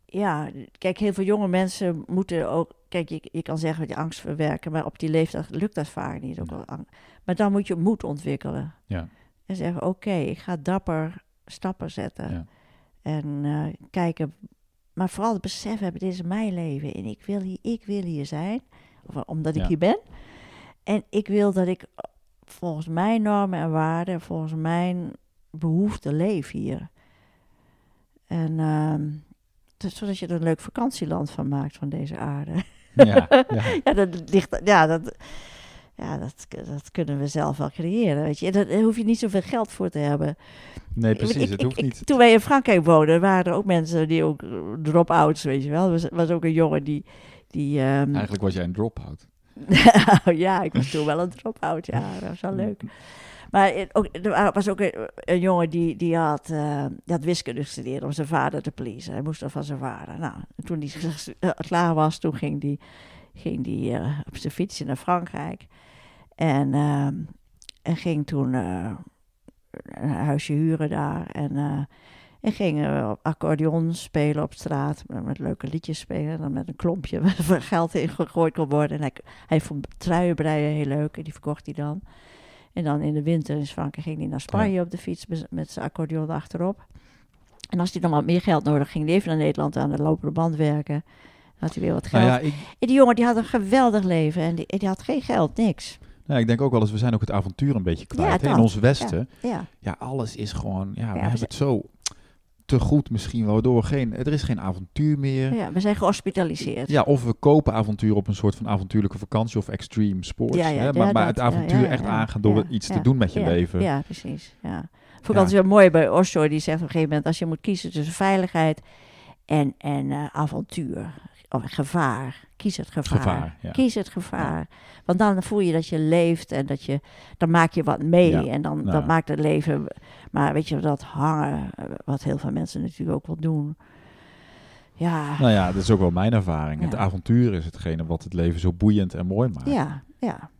ja, kijk, heel veel jonge mensen moeten ook, kijk, je, je kan zeggen die angst verwerken, maar op die leeftijd lukt dat vaak niet. Ook Ja. ang- maar dan moet je moed ontwikkelen. Ja, En zeggen, oké, ik ga dapper stappen zetten. Ja. En eh, kijken, maar vooral het besef hebben, dit is mijn leven. En ik wil hier, ik wil hier zijn, omdat ik Ja. hier ben. En ik wil dat ik eh, volgens mijn normen en waarden, volgens mijn behoeften leef hier. En ehm, dus zodat je er een leuk vakantieland van maakt van deze aarde. ja, ja. Ja, dat ligt, ja, dat, ja dat, dat kunnen we zelf wel creëren. Weet je. Daar hoef je niet zoveel geld voor te hebben. Nee, precies, ik- het hoeft ik- niet. toen wij in Frankrijk woonden, waren er ook mensen die ook eh, drop-outs, weet je wel. Er was, was ook een jongen die... die ehm, Eigenlijk was jij een drop-out. ja, ik was toen wel een drop-out, ja. Dat was wel leuk. Maar ook, er was ook een, een jongen die, die, had, eh, die had wiskunde gestudeerd om zijn vader te pleasen. Hij moest er van zijn vader. Nou, en toen hij klaar was, toen ging hij ging die, eh, op zijn fietsje naar Frankrijk. En, ehm, en ging toen eh, een huisje huren daar. En, eh, en ging eh, accordeon spelen op straat. Met, leuke liedjes spelen. En dan met een klompje waar geld in gegooid kon worden. En hij, hij vond truien breien heel leuk. En die verkocht hij dan. En dan in de winter in Frankrijk ging hij naar Spanje op de fiets met, zijn accordeon achterop. En als hij dan wat meer geld nodig ging, hij even naar Nederland aan de lopende band werken. Dan had hij weer wat geld. Nou ja, ik, En die jongen die had een geweldig leven en die, die had geen geld, niks. nou, ik denk ook wel eens, we zijn ook het avontuur een beetje kwijt. hè, in ons Westen. Ja, Ja, alles is gewoon, ja, we hebben het zo te goed misschien, waardoor geen, er is geen avontuur meer. ja, we zijn gehospitaliseerd. Ja, of we kopen avontuur op een soort van avontuurlijke vakantie of extreme sports. Ja, ja, hè? Maar, maar het avontuur echt aangaan door iets te doen met je leven. Ja, precies. Ja. Vond ik altijd wel mooi bij Osho, die zegt op een gegeven moment, als je moet kiezen tussen veiligheid en, en eh, avontuur, of gevaar, kies het gevaar. Gevaar, ja. Kies het gevaar. Want dan voel je dat je leeft en dat je, dan maak je wat mee Ja. en dan dat maakt het leven. Maar weet je, dat hangen, wat heel veel mensen natuurlijk ook wel doen. Ja, Nou ja, dat is ook wel mijn ervaring. Het avontuur is hetgene wat het leven zo boeiend en mooi maakt. ja, ja.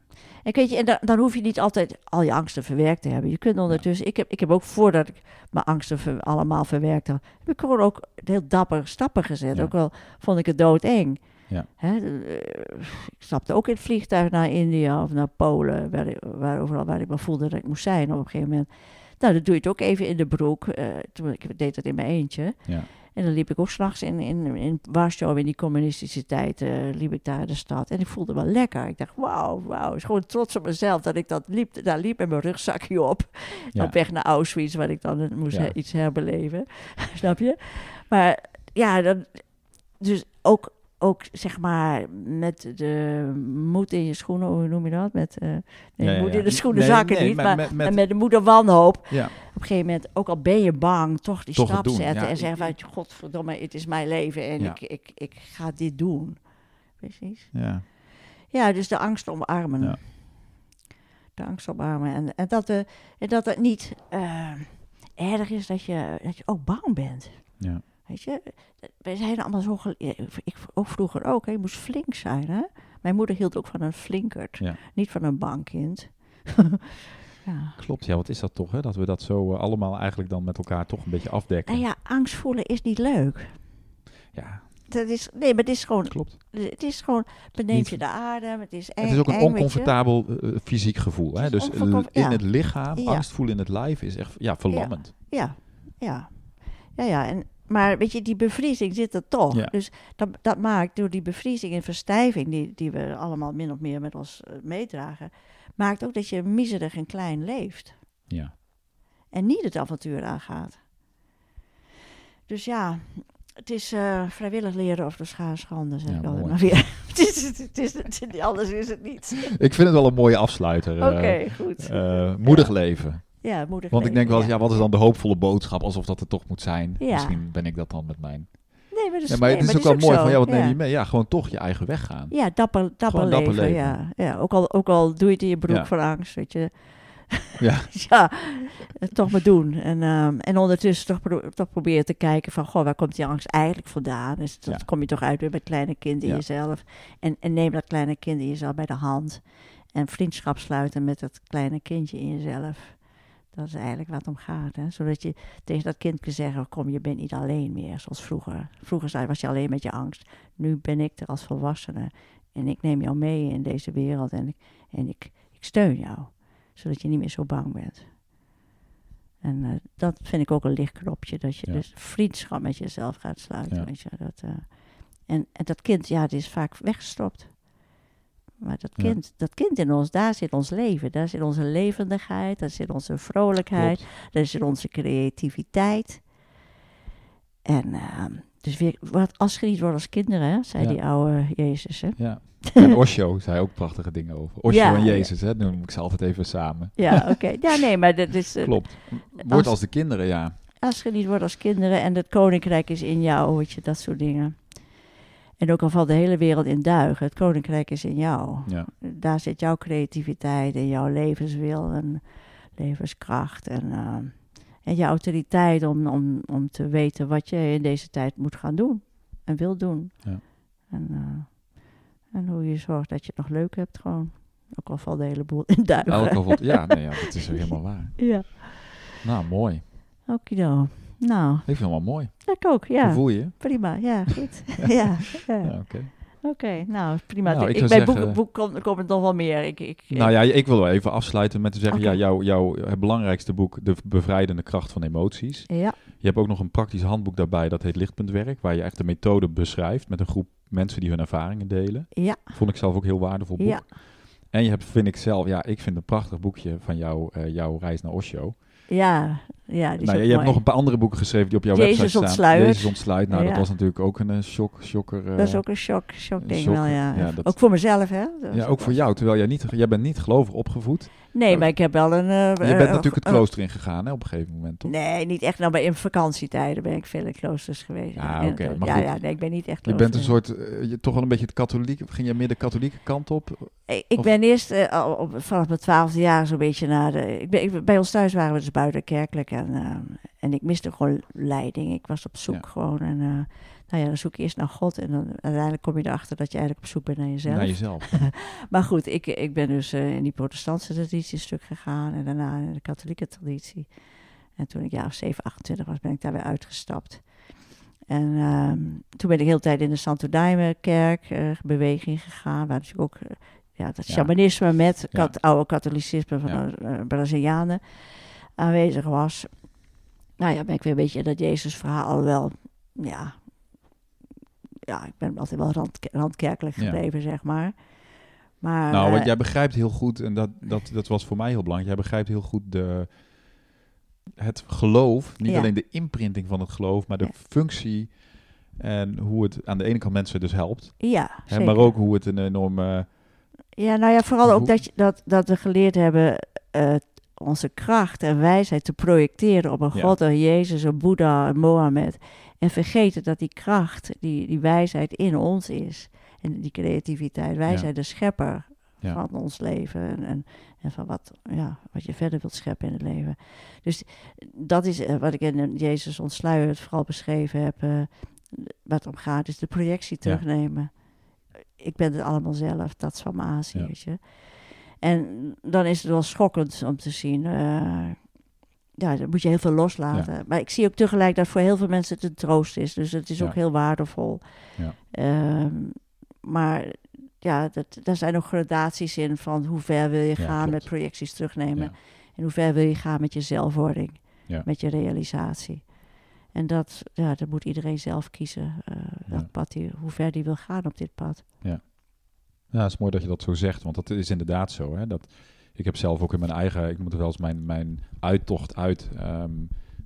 En, weet je, en dan, dan hoef je niet altijd al je angsten verwerkt te hebben. Je kunt ondertussen, ik, heb, ik heb ook voordat ik mijn angsten ver- allemaal verwerkt had, heb ik gewoon ook heel dapper stappen gezet. Ja. Ook al vond ik het doodeng. Ja. Hè, eh, ik stapte ook in het vliegtuig naar India of naar Polen, waar, ik- waar, overal waar ik me voelde dat ik moest zijn op een gegeven moment. Nou, dan doe je het ook even in de broek. eh, toen, ik deed dat in mijn eentje. Ja. En dan liep ik ook s'nachts in, in, in Warschau, in die communistische tijd, eh, liep ik daar in de stad. En ik voelde me lekker. Ik dacht, wauw, wauw. Ik was gewoon trots op mezelf dat ik dat liep, daar liep met mijn rugzakje op. Ja. Op weg naar Auschwitz, waar ik dan moest Ja. he- iets herbeleven. Snap je? Maar ja, dan, dus ook, ook zeg maar met de moed in je schoenen, hoe noem je dat? Met, eh nee, Ja, ja, moed ja. in de schoenen Nee, zakken nee, niet, maar met- met- en met de moeder wanhoop Ja. op een gegeven moment, ook al ben je bang, toch die Toch stap doen, zetten en zeggen van, godverdomme, het is mijn leven en ik, ik, ik ga dit doen. Precies. Ja. Ja, dus de angst omarmen. Ja. De angst omarmen. En, en, dat, de, en dat het niet eh, erg is dat je, dat je ook bang bent. Ja. Weet je, wij zijn allemaal zo. Ik ook vroeger ook, hè. je moest flink zijn. Hè? Mijn moeder hield ook van een flinkert, Ja. niet van een bankkind. ja. Klopt, ja, wat is dat toch, hè? Dat we dat zo eh, allemaal eigenlijk dan met elkaar toch een beetje afdekken. En ja, angst voelen is niet leuk. Ja, dat is, nee, maar het is gewoon, Klopt. het is gewoon, beneemt Niet- je de adem, het is eng, het is ook een eng, oncomfortabel eh, fysiek gevoel. Hè? Dus eh, in ja. het lichaam, angst voelen in het lijf is echt ja, verlammend. Ja, ja, ja, ja. En, maar weet je, die bevriezing zit er toch. Ja. Dus dat, dat maakt door die bevriezing en verstijving, die, die we allemaal min of meer met ons eh, meedragen, maakt ook dat je miserig en klein leeft. Ja. En niet het avontuur aangaat. Dus ja, het is eh, vrijwillig leren of de schaar schande, zeg Ja, ik altijd maar weer. het is, het is, het is, anders is het niet. Ik vind het wel een mooie afsluiter. Oké, eh, goed. moedig leven. Ja, moedig Want ik denk leven, wel eens, ja, wat is dan de hoopvolle boodschap? Alsof dat er toch moet zijn. Ja. Misschien ben ik dat dan met mijn... Nee, maar, Ja, maar het is ook wel mooi zo, van, ja, wat neem je mee? Ja, gewoon toch je eigen weg gaan. Ja, dapper, dapper, Gewoon dapper leven, leven. Ja, ja. Ook, al, ook al doe je het in je broek van angst, weet je. Ja. ja, toch maar doen. En, ehm, en ondertussen toch, pro- toch proberen te kijken van, goh, waar komt die angst eigenlijk vandaan? Dus dat Ja. kom je toch uit weer met kleine kind in Ja. jezelf. En, en neem dat kleine kind in jezelf bij de hand. En vriendschap sluiten met dat kleine kindje in jezelf. Dat is eigenlijk het om gaat. Hè? Zodat je tegen dat kind kunt zeggen, kom, je bent niet alleen meer, zoals vroeger. Vroeger was je alleen met je angst. Nu ben ik er als volwassene. En ik neem jou mee in deze wereld. En ik, en ik, ik steun jou. Zodat je niet meer zo bang bent. En eh, dat vind ik ook een lichtknopje. Dat je Ja. dus vriendschap met jezelf gaat sluiten. Ja. Weet je, dat, eh, en, en dat kind, ja, het is vaak weggestopt. Maar dat Ja. kind, dat kind in ons, daar zit ons leven. Daar zit onze levendigheid, daar zit onze vrolijkheid, Klopt. daar zit onze creativiteit. En ehm, dus weer, wat afgeleid wordt als kinderen, hè, zei Ja. die oude Jezus. Hè? Ja. En Osho zei ook prachtige dingen over. Osho Ja, en. Jezus, hè, noem ik ze altijd even samen. Ja, oké. Ja, nee, maar dat is... eh, Klopt. Wordt als- als de kinderen, ja. Afgeleid wordt als kinderen en het koninkrijk is in jou, weet je, dat soort dingen. En ook al valt de hele wereld in duigen, het koninkrijk is in jou. ja. Daar zit jouw creativiteit en jouw levenswil en levenskracht en, eh, en je autoriteit om, om, om te weten wat je in deze tijd moet gaan doen en wil doen. Ja. En, eh, en hoe je zorgt dat je het nog leuk hebt gewoon. Ook al valt de hele boel in duigen. Geval, ja, nee, ja, dat is helemaal waar. Ja, Nou, mooi. okido. Nou, Ik vind het wel mooi. ik ook, ja. Hoe voel je? Prima, ja, goed. ja, ja. Ja, oké. Oké, nou prima. Nou, ik bij zeggen- boek, boek komt, het nog wel meer. Ik, ik, Nou ja, ik wil wel even afsluiten met te zeggen, ja, jouw, jouw het belangrijkste boek, De Bevrijdende Kracht van Emoties. ja, Je hebt ook nog een praktisch handboek daarbij, dat heet Lichtpuntwerk, waar je echt de methode beschrijft met een groep mensen die hun ervaringen delen. ja, Vond ik zelf ook heel waardevol boek. ja, En je hebt, vind ik zelf, ja, ik vind een prachtig boekje van jou, eh, jouw reis naar Osho. ja, ja. Die Nou, ook je hebt nog een paar andere boeken geschreven die op jouw Jezus website staan. ontsluiert. Jezus ontsluit. Nou, dat was natuurlijk ook een eh, shock, shocker. eh, Dat is ook een shock, shock ding wel, ja. ja, dat- Ook voor mezelf, hè? Dat ja, is ook voor jou, terwijl jij, niet, jij bent niet gelovig opgevoed. Nee, maar ik heb wel een... eh, je bent eh, natuurlijk het klooster ingegaan hè, op een gegeven moment, toch? Nee, niet echt. Nou, maar in vakantietijden ben ik veel in kloosters geweest. Ja, En oké, maar ja, ja, nee, ik ben niet echt Je bent een soort, eh, je, toch wel een beetje het katholiek, ging je meer de katholieke kant op? Ik, ik ben eerst op, vanaf mijn twaalfde jaar zo'n beetje naar de... Ik ben, ik, bij ons thuis waren we dus buitenkerkelijk en, eh, en ik miste gewoon leiding. Ik was op zoek Ja. gewoon en... nou ja, dan zoek je eerst naar God en dan uiteindelijk kom je erachter dat je eigenlijk op zoek bent naar jezelf. Naar jezelf. Maar goed, ik, ik ben dus eh, in die protestantse traditie een stuk gegaan en daarna in de katholieke traditie. En toen ik jaar of 7, 28 was, ben ik daar weer uitgestapt. En ehm, toen ben ik de hele tijd in de Santo Daime kerk eh, beweging gegaan, waar natuurlijk ook eh, ja, dat Ja. shamanisme met Ja. kat, oude katholicisme van Ja. de Brazilianen aanwezig was. Nou ja, ben ik weer een beetje dat Jezus verhaal wel, ja, ja, ik ben altijd wel rand, randkerkelijk Ja. gebleven, zeg maar. Maar, nou, eh, want jij begrijpt heel goed, en dat, dat, dat was voor mij heel belangrijk, jij begrijpt heel goed de, het geloof, niet Ja. alleen de imprinting van het geloof, maar de Ja. functie en hoe het aan de ene kant mensen dus helpt, Ja, hè, maar ook hoe het een enorme... Ja, nou ja, vooral ook dat, je, dat, dat we geleerd hebben eh, onze kracht en wijsheid te projecteren op een Ja. God, een Jezus, een Boeddha, een Mohammed. En vergeten dat die kracht, die, die wijsheid in ons is. En die creativiteit. Wij Ja. zijn de schepper Ja. van ons leven. En, en, en van wat, ja, wat je verder wilt scheppen in het leven. Dus dat is eh, wat ik in Jezus ontsluierd vooral beschreven heb. eh, wat om gaat, is de projectie terugnemen. Ik ben het allemaal zelf, dat is van mijn En dan is het wel schokkend om te zien. eh, ja, dan moet je heel veel loslaten. Maar ik zie ook tegelijk dat voor heel veel mensen het een troost is. Dus het is Ja. ook heel waardevol. Ja. Ehm, maar ja, dat, daar zijn ook gradaties in van hoe ver wil je gaan klopt. met projecties terugnemen. En hoe ver wil je gaan met je zelfwording, met je realisatie. En dat, ja, dat moet iedereen zelf kiezen, dat pad die, hoe ver die wil gaan op dit pad. Ja, het is mooi dat je dat zo zegt, want dat is inderdaad zo. Hè? Dat, ik heb zelf ook in mijn eigen, ik moet wel eens mijn, mijn uittocht uit ehm,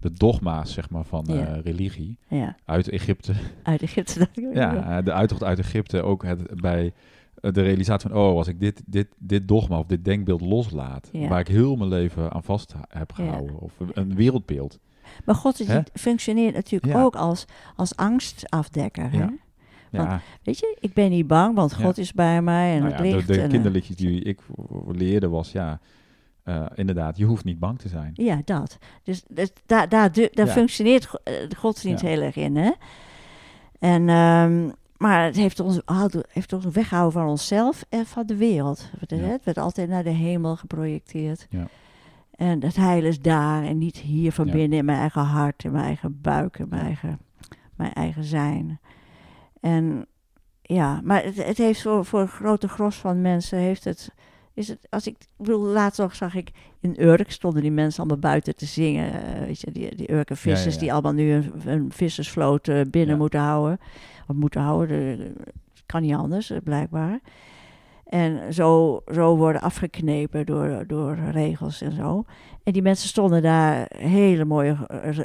de dogma's zeg maar, van eh, Ja. religie, Ja, uit Egypte. uit Egypte. dat ik ja, de uittocht uit Egypte, ook het, bij eh, de realisatie van, oh, als ik dit, dit, dit dogma of dit denkbeeld loslaat, Ja. waar ik heel mijn leven aan vast heb Ja. gehouden, of een- wereldbeeld. Maar God functioneert natuurlijk Ja. ook als, als angstafdekker. Hè? Ja. Want Weet je, ik ben niet bang, want Ja. God is bij mij en nou het ja, de, licht. de en, eh, kinderliedjes die ik leerde was, ja, eh, inderdaad, je hoeft niet bang te zijn. Ja, dat. Dus, dus daar, daar, daar functioneert eh, de godsdienst Ja. heel erg in. Hè? En, ehm, maar het heeft ons, houdt- heeft ons weggehouden van onszelf en van de wereld. Het, werd altijd naar de hemel geprojecteerd. Ja. En het heil is daar en niet hier van Ja. binnen in mijn eigen hart, in mijn eigen buik, in mijn, eigen, mijn eigen zijn. En ja, maar het, het heeft voor, voor een grote gros van mensen heeft het. Is het, als ik, ik bedoel, laatst nog zag ik in Urk stonden die mensen allemaal buiten te zingen. eh, weet je, die, die Urken vissers Ja, ja, ja. die allemaal nu een, een vissersvloot eh, binnen moeten houden. Of moeten houden, de- de- kan niet anders, eh, blijkbaar. En zo, zo worden afgeknepen door, door regels en zo. En die mensen stonden daar hele mooie eh,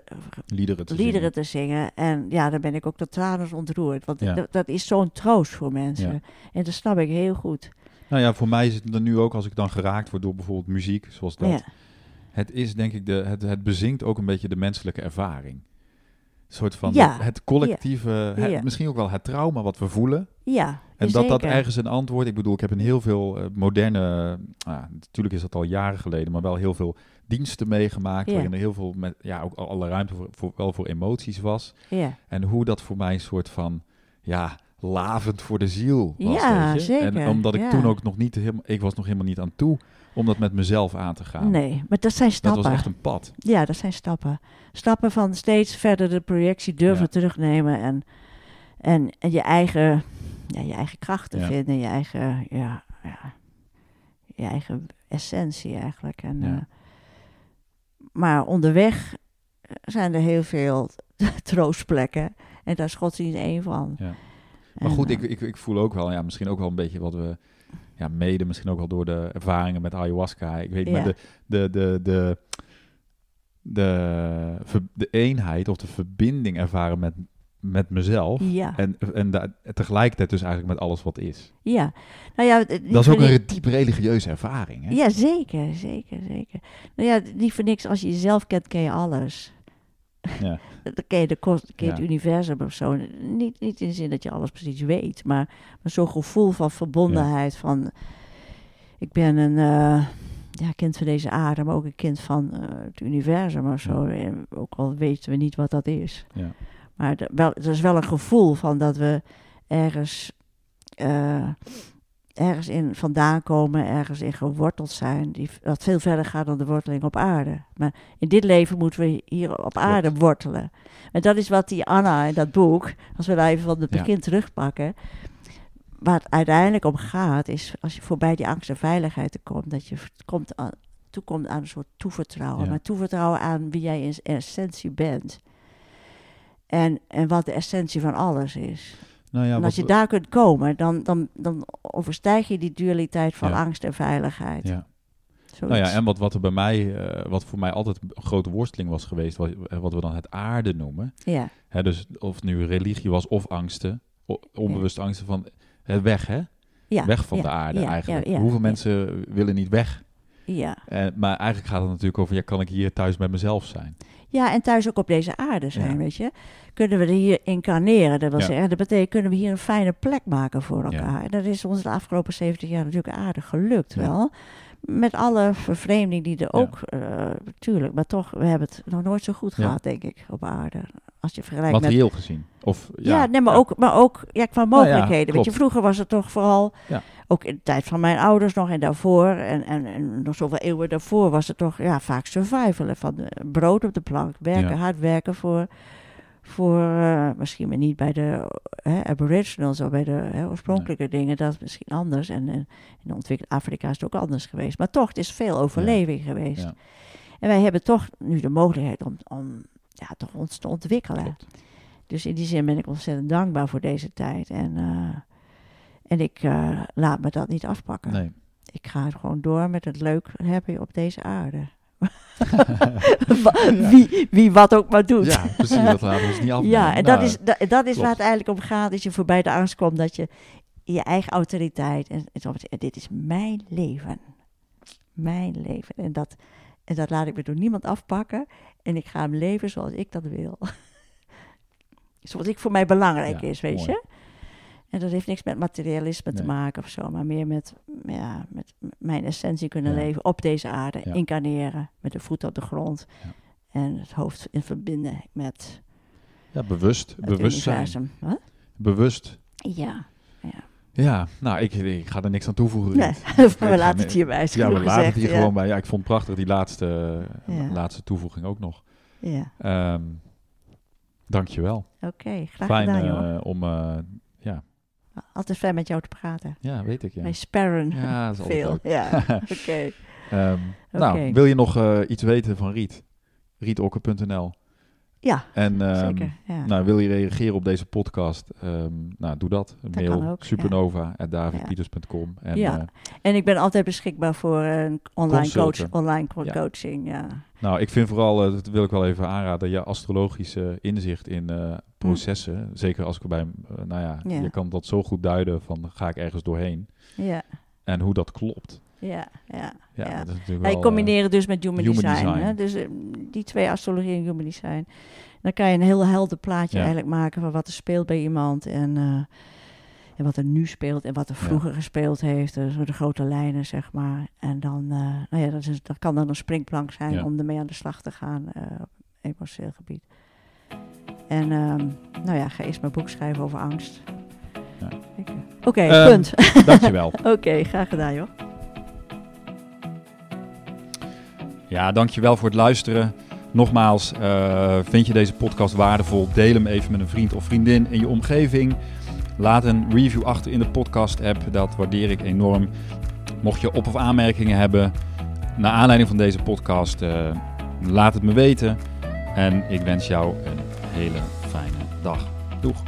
Liederen te liederen te zingen. En ja, dan ben ik ook tot tranen ontroerd. Want Ja. dat, dat is zo'n troost voor mensen. Ja. En dat snap ik heel goed. Nou ja, voor mij is het dan nu ook als ik dan geraakt word door bijvoorbeeld muziek, zoals dat. Ja, Het is denk ik, de, het, het bezinkt ook een beetje de menselijke ervaring. Een soort van Ja. het, het collectieve, het- misschien ook wel het trauma wat we voelen. ja En dat dat ergens een antwoord, ik bedoel, ik heb in heel veel eh, moderne, ah, natuurlijk is dat al jaren geleden, maar wel heel veel diensten meegemaakt, Ja. waarin er heel veel, met, ja, ook al- alle ruimte voor, voor, wel voor emoties was. Ja, En hoe dat voor mij een soort van, ja, lavend voor de ziel was. Ja, weet je? zeker, En omdat ik toen ook nog niet helemaal, ik was nog helemaal niet aan toe om dat met mezelf aan te gaan. nee, maar dat zijn Dat stappen. was echt een pad. Ja, dat zijn stappen. Stappen van steeds verder de projectie durven Ja. terugnemen en, en, en je, eigen, ja, je eigen krachten Ja. vinden, je eigen, ja, ja, je eigen essentie eigenlijk. En, eh, maar onderweg zijn er heel veel troostplekken en daar is godsdienst één van. Ja. Maar goed, eh, ik, ik, ik voel ook wel, ja, misschien ook wel een beetje wat we, ja, mede misschien ook wel door de ervaringen met ayahuasca. Ik weet, maar Ja. de, de, de, de, de, ver- de eenheid of de verbinding ervaren met, met mezelf. Ja, En, en da- tegelijkertijd dus eigenlijk met alles wat is. ja. Nou ja, Dat is ook een diep religieuze ervaring. Hè? Ja, zeker, zeker, zeker. Nou ja, niet voor niks. Als je jezelf kent, ken je alles. Ja. Dan ken je, de kost, ken je het Ja. universum of zo. Niet, niet in de zin dat je alles precies weet, maar, maar zo'n gevoel van verbondenheid. Van, ik ben een eh, ja, kind van deze aarde, maar ook een kind van eh, het universum of zo. En ook al weten we niet wat dat is. Ja. Maar de- wel, er is wel een gevoel van dat we ergens, eh, ergens in vandaan komen, ergens in geworteld zijn, die, dat veel verder gaat dan de worteling op aarde. Maar in dit leven moeten we hier op aarde wortelen. En dat is wat die Anna in dat boek, als we daar even van het Ja. begin terugpakken, waar het uiteindelijk om gaat, is als je voorbij die angst en veiligheid te komt, dat je komt aan, toekomt aan een soort toevertrouwen. Ja. Maar toevertrouwen aan wie jij in essentie bent. En, en wat de essentie van alles is. Nou ja, en als je daar kunt komen, dan, dan, dan overstijg je die dualiteit van Ja. angst en veiligheid. ja. Zoiets. Nou ja, en wat, wat er bij mij, eh, wat voor mij altijd een grote worsteling was geweest, wat, wat we dan het aarde noemen. ja, Hè, dus of het nu religie was of angsten, o- onbewuste angsten van hè, weg, hè? ja, weg van de aarde eigenlijk. Hoeveel mensen willen niet weg? Ja. Eh, maar eigenlijk gaat het natuurlijk over, ja, kan ik hier thuis bij mezelf zijn? ja, en thuis ook op deze aarde zijn, Ja. weet je. Kunnen we er hier incarneren? Dat wil Ja. zeggen, dat betekent, kunnen we hier een fijne plek maken voor Ja. elkaar. En dat is ons de afgelopen 70 jaar natuurlijk aardig gelukt wel. Met alle vervreemding die er ook, tuurlijk, maar toch, we hebben het nog nooit zo goed gehad, denk ik, op aarde. Als je vergelijkt met Materieel gezien. Of, ja, ja, nee, maar. Ook, maar ook ja, qua Nou mogelijkheden. Weet je, vroeger was het toch vooral, ook in de tijd van mijn ouders nog en daarvoor, en, en, en nog zoveel eeuwen daarvoor, was het toch ja, vaak survivalen. Van eh, brood op de plank, werken, hard werken voor, voor eh, misschien maar niet bij de hè, aboriginals of bij de hè, oorspronkelijke dingen, dat is misschien anders. En, en in ontwikkeld Afrika is het ook anders geweest. Maar toch, het is veel overleving geweest. Ja. En wij hebben toch nu de mogelijkheid om, om ja, toch ons te ontwikkelen. Klopt. Dus in die zin ben ik ontzettend dankbaar voor deze tijd. En, eh, en ik eh, laat me dat niet afpakken. Nee. Ik ga gewoon door met het leuk hebben op deze aarde. Wie, wie wat ook maar doet. Ja, precies. Dat laten we ons niet af. Ja, en dat is, da- dat is klopt. waar het eigenlijk om gaat. Dat je voorbij de angst komt. Dat je je eigen autoriteit. En, dit is mijn leven. Mijn leven. En dat, en dat laat ik me door niemand afpakken. En ik ga hem leven zoals ik dat wil. zoals ik voor mij belangrijk Ja, is, weet mooi. je. En dat heeft niks met materialisme te maken of zo. Maar meer met, ja, met mijn essentie kunnen Ja. leven op deze aarde. Ja. Incarneren. Met de voet op de grond. Ja. En het hoofd in verbinden met Ja, bewust. Bewustzijn. Bewust. Ja. Ja, nou, ik, ik ga er niks aan toevoegen. Nee, we laten het hierbij. Ja, we laten het hier ja. gewoon bij. Ja, ik vond het prachtig, die laatste, Ja. laatste toevoeging ook nog. Ja, Ehm dankjewel. oké. Graag Fijn gedaan, joh. eh, om, eh, ja, Altijd fijn met jou te praten. ja, weet ik. Ja, Wij sparren ja dat is altijd veel. leuk. Ja, oké. Ehm, Nou, Oké. wil je nog eh, iets weten van Riet? Rietokker.nl. Ja, En zeker. Ja. nou, wil je reageren op deze podcast? Ehm, nou, doe dat. Mail ook, ja. supernova.davidpieters.com. En Ja. eh, En ik ben altijd beschikbaar voor een online, coach, online coaching. Ja. Nou, ik vind vooral, eh, dat wil ik wel even aanraden, je astrologische inzicht in eh, processen. Zeker als ik erbij, eh, nou ja, je kan dat zo goed duiden van ga ik ergens doorheen. Ja, En hoe dat klopt. ja, ja. Ja, Ja. dat is het dus met human, human design. design. Hè? Dus die twee astrologie en human design. Dan kan je een heel helder plaatje Ja. eigenlijk maken van wat er speelt bij iemand. En, en wat er nu speelt en wat er Ja. vroeger gespeeld heeft. Dus de grote lijnen, zeg maar. En dan, eh, nou ja, dat, is, dat kan dan een springplank zijn Ja. om ermee aan de slag te gaan eh, op emotioneel gebied. En ehm, nou ja, ga eerst mijn boek schrijven over angst. Ja. Ik, eh, Oké, Ehm, punt. Dankjewel. Oké, graag gedaan joh. Ja, dankjewel voor het luisteren. Nogmaals, eh, vind je deze podcast waardevol? Deel hem even met een vriend of vriendin in je omgeving. Laat een review achter in de podcast-app. Dat waardeer ik enorm. Mocht je op- of aanmerkingen hebben naar aanleiding van deze podcast, eh, laat het me weten. En ik wens jou een hele fijne dag. Doeg!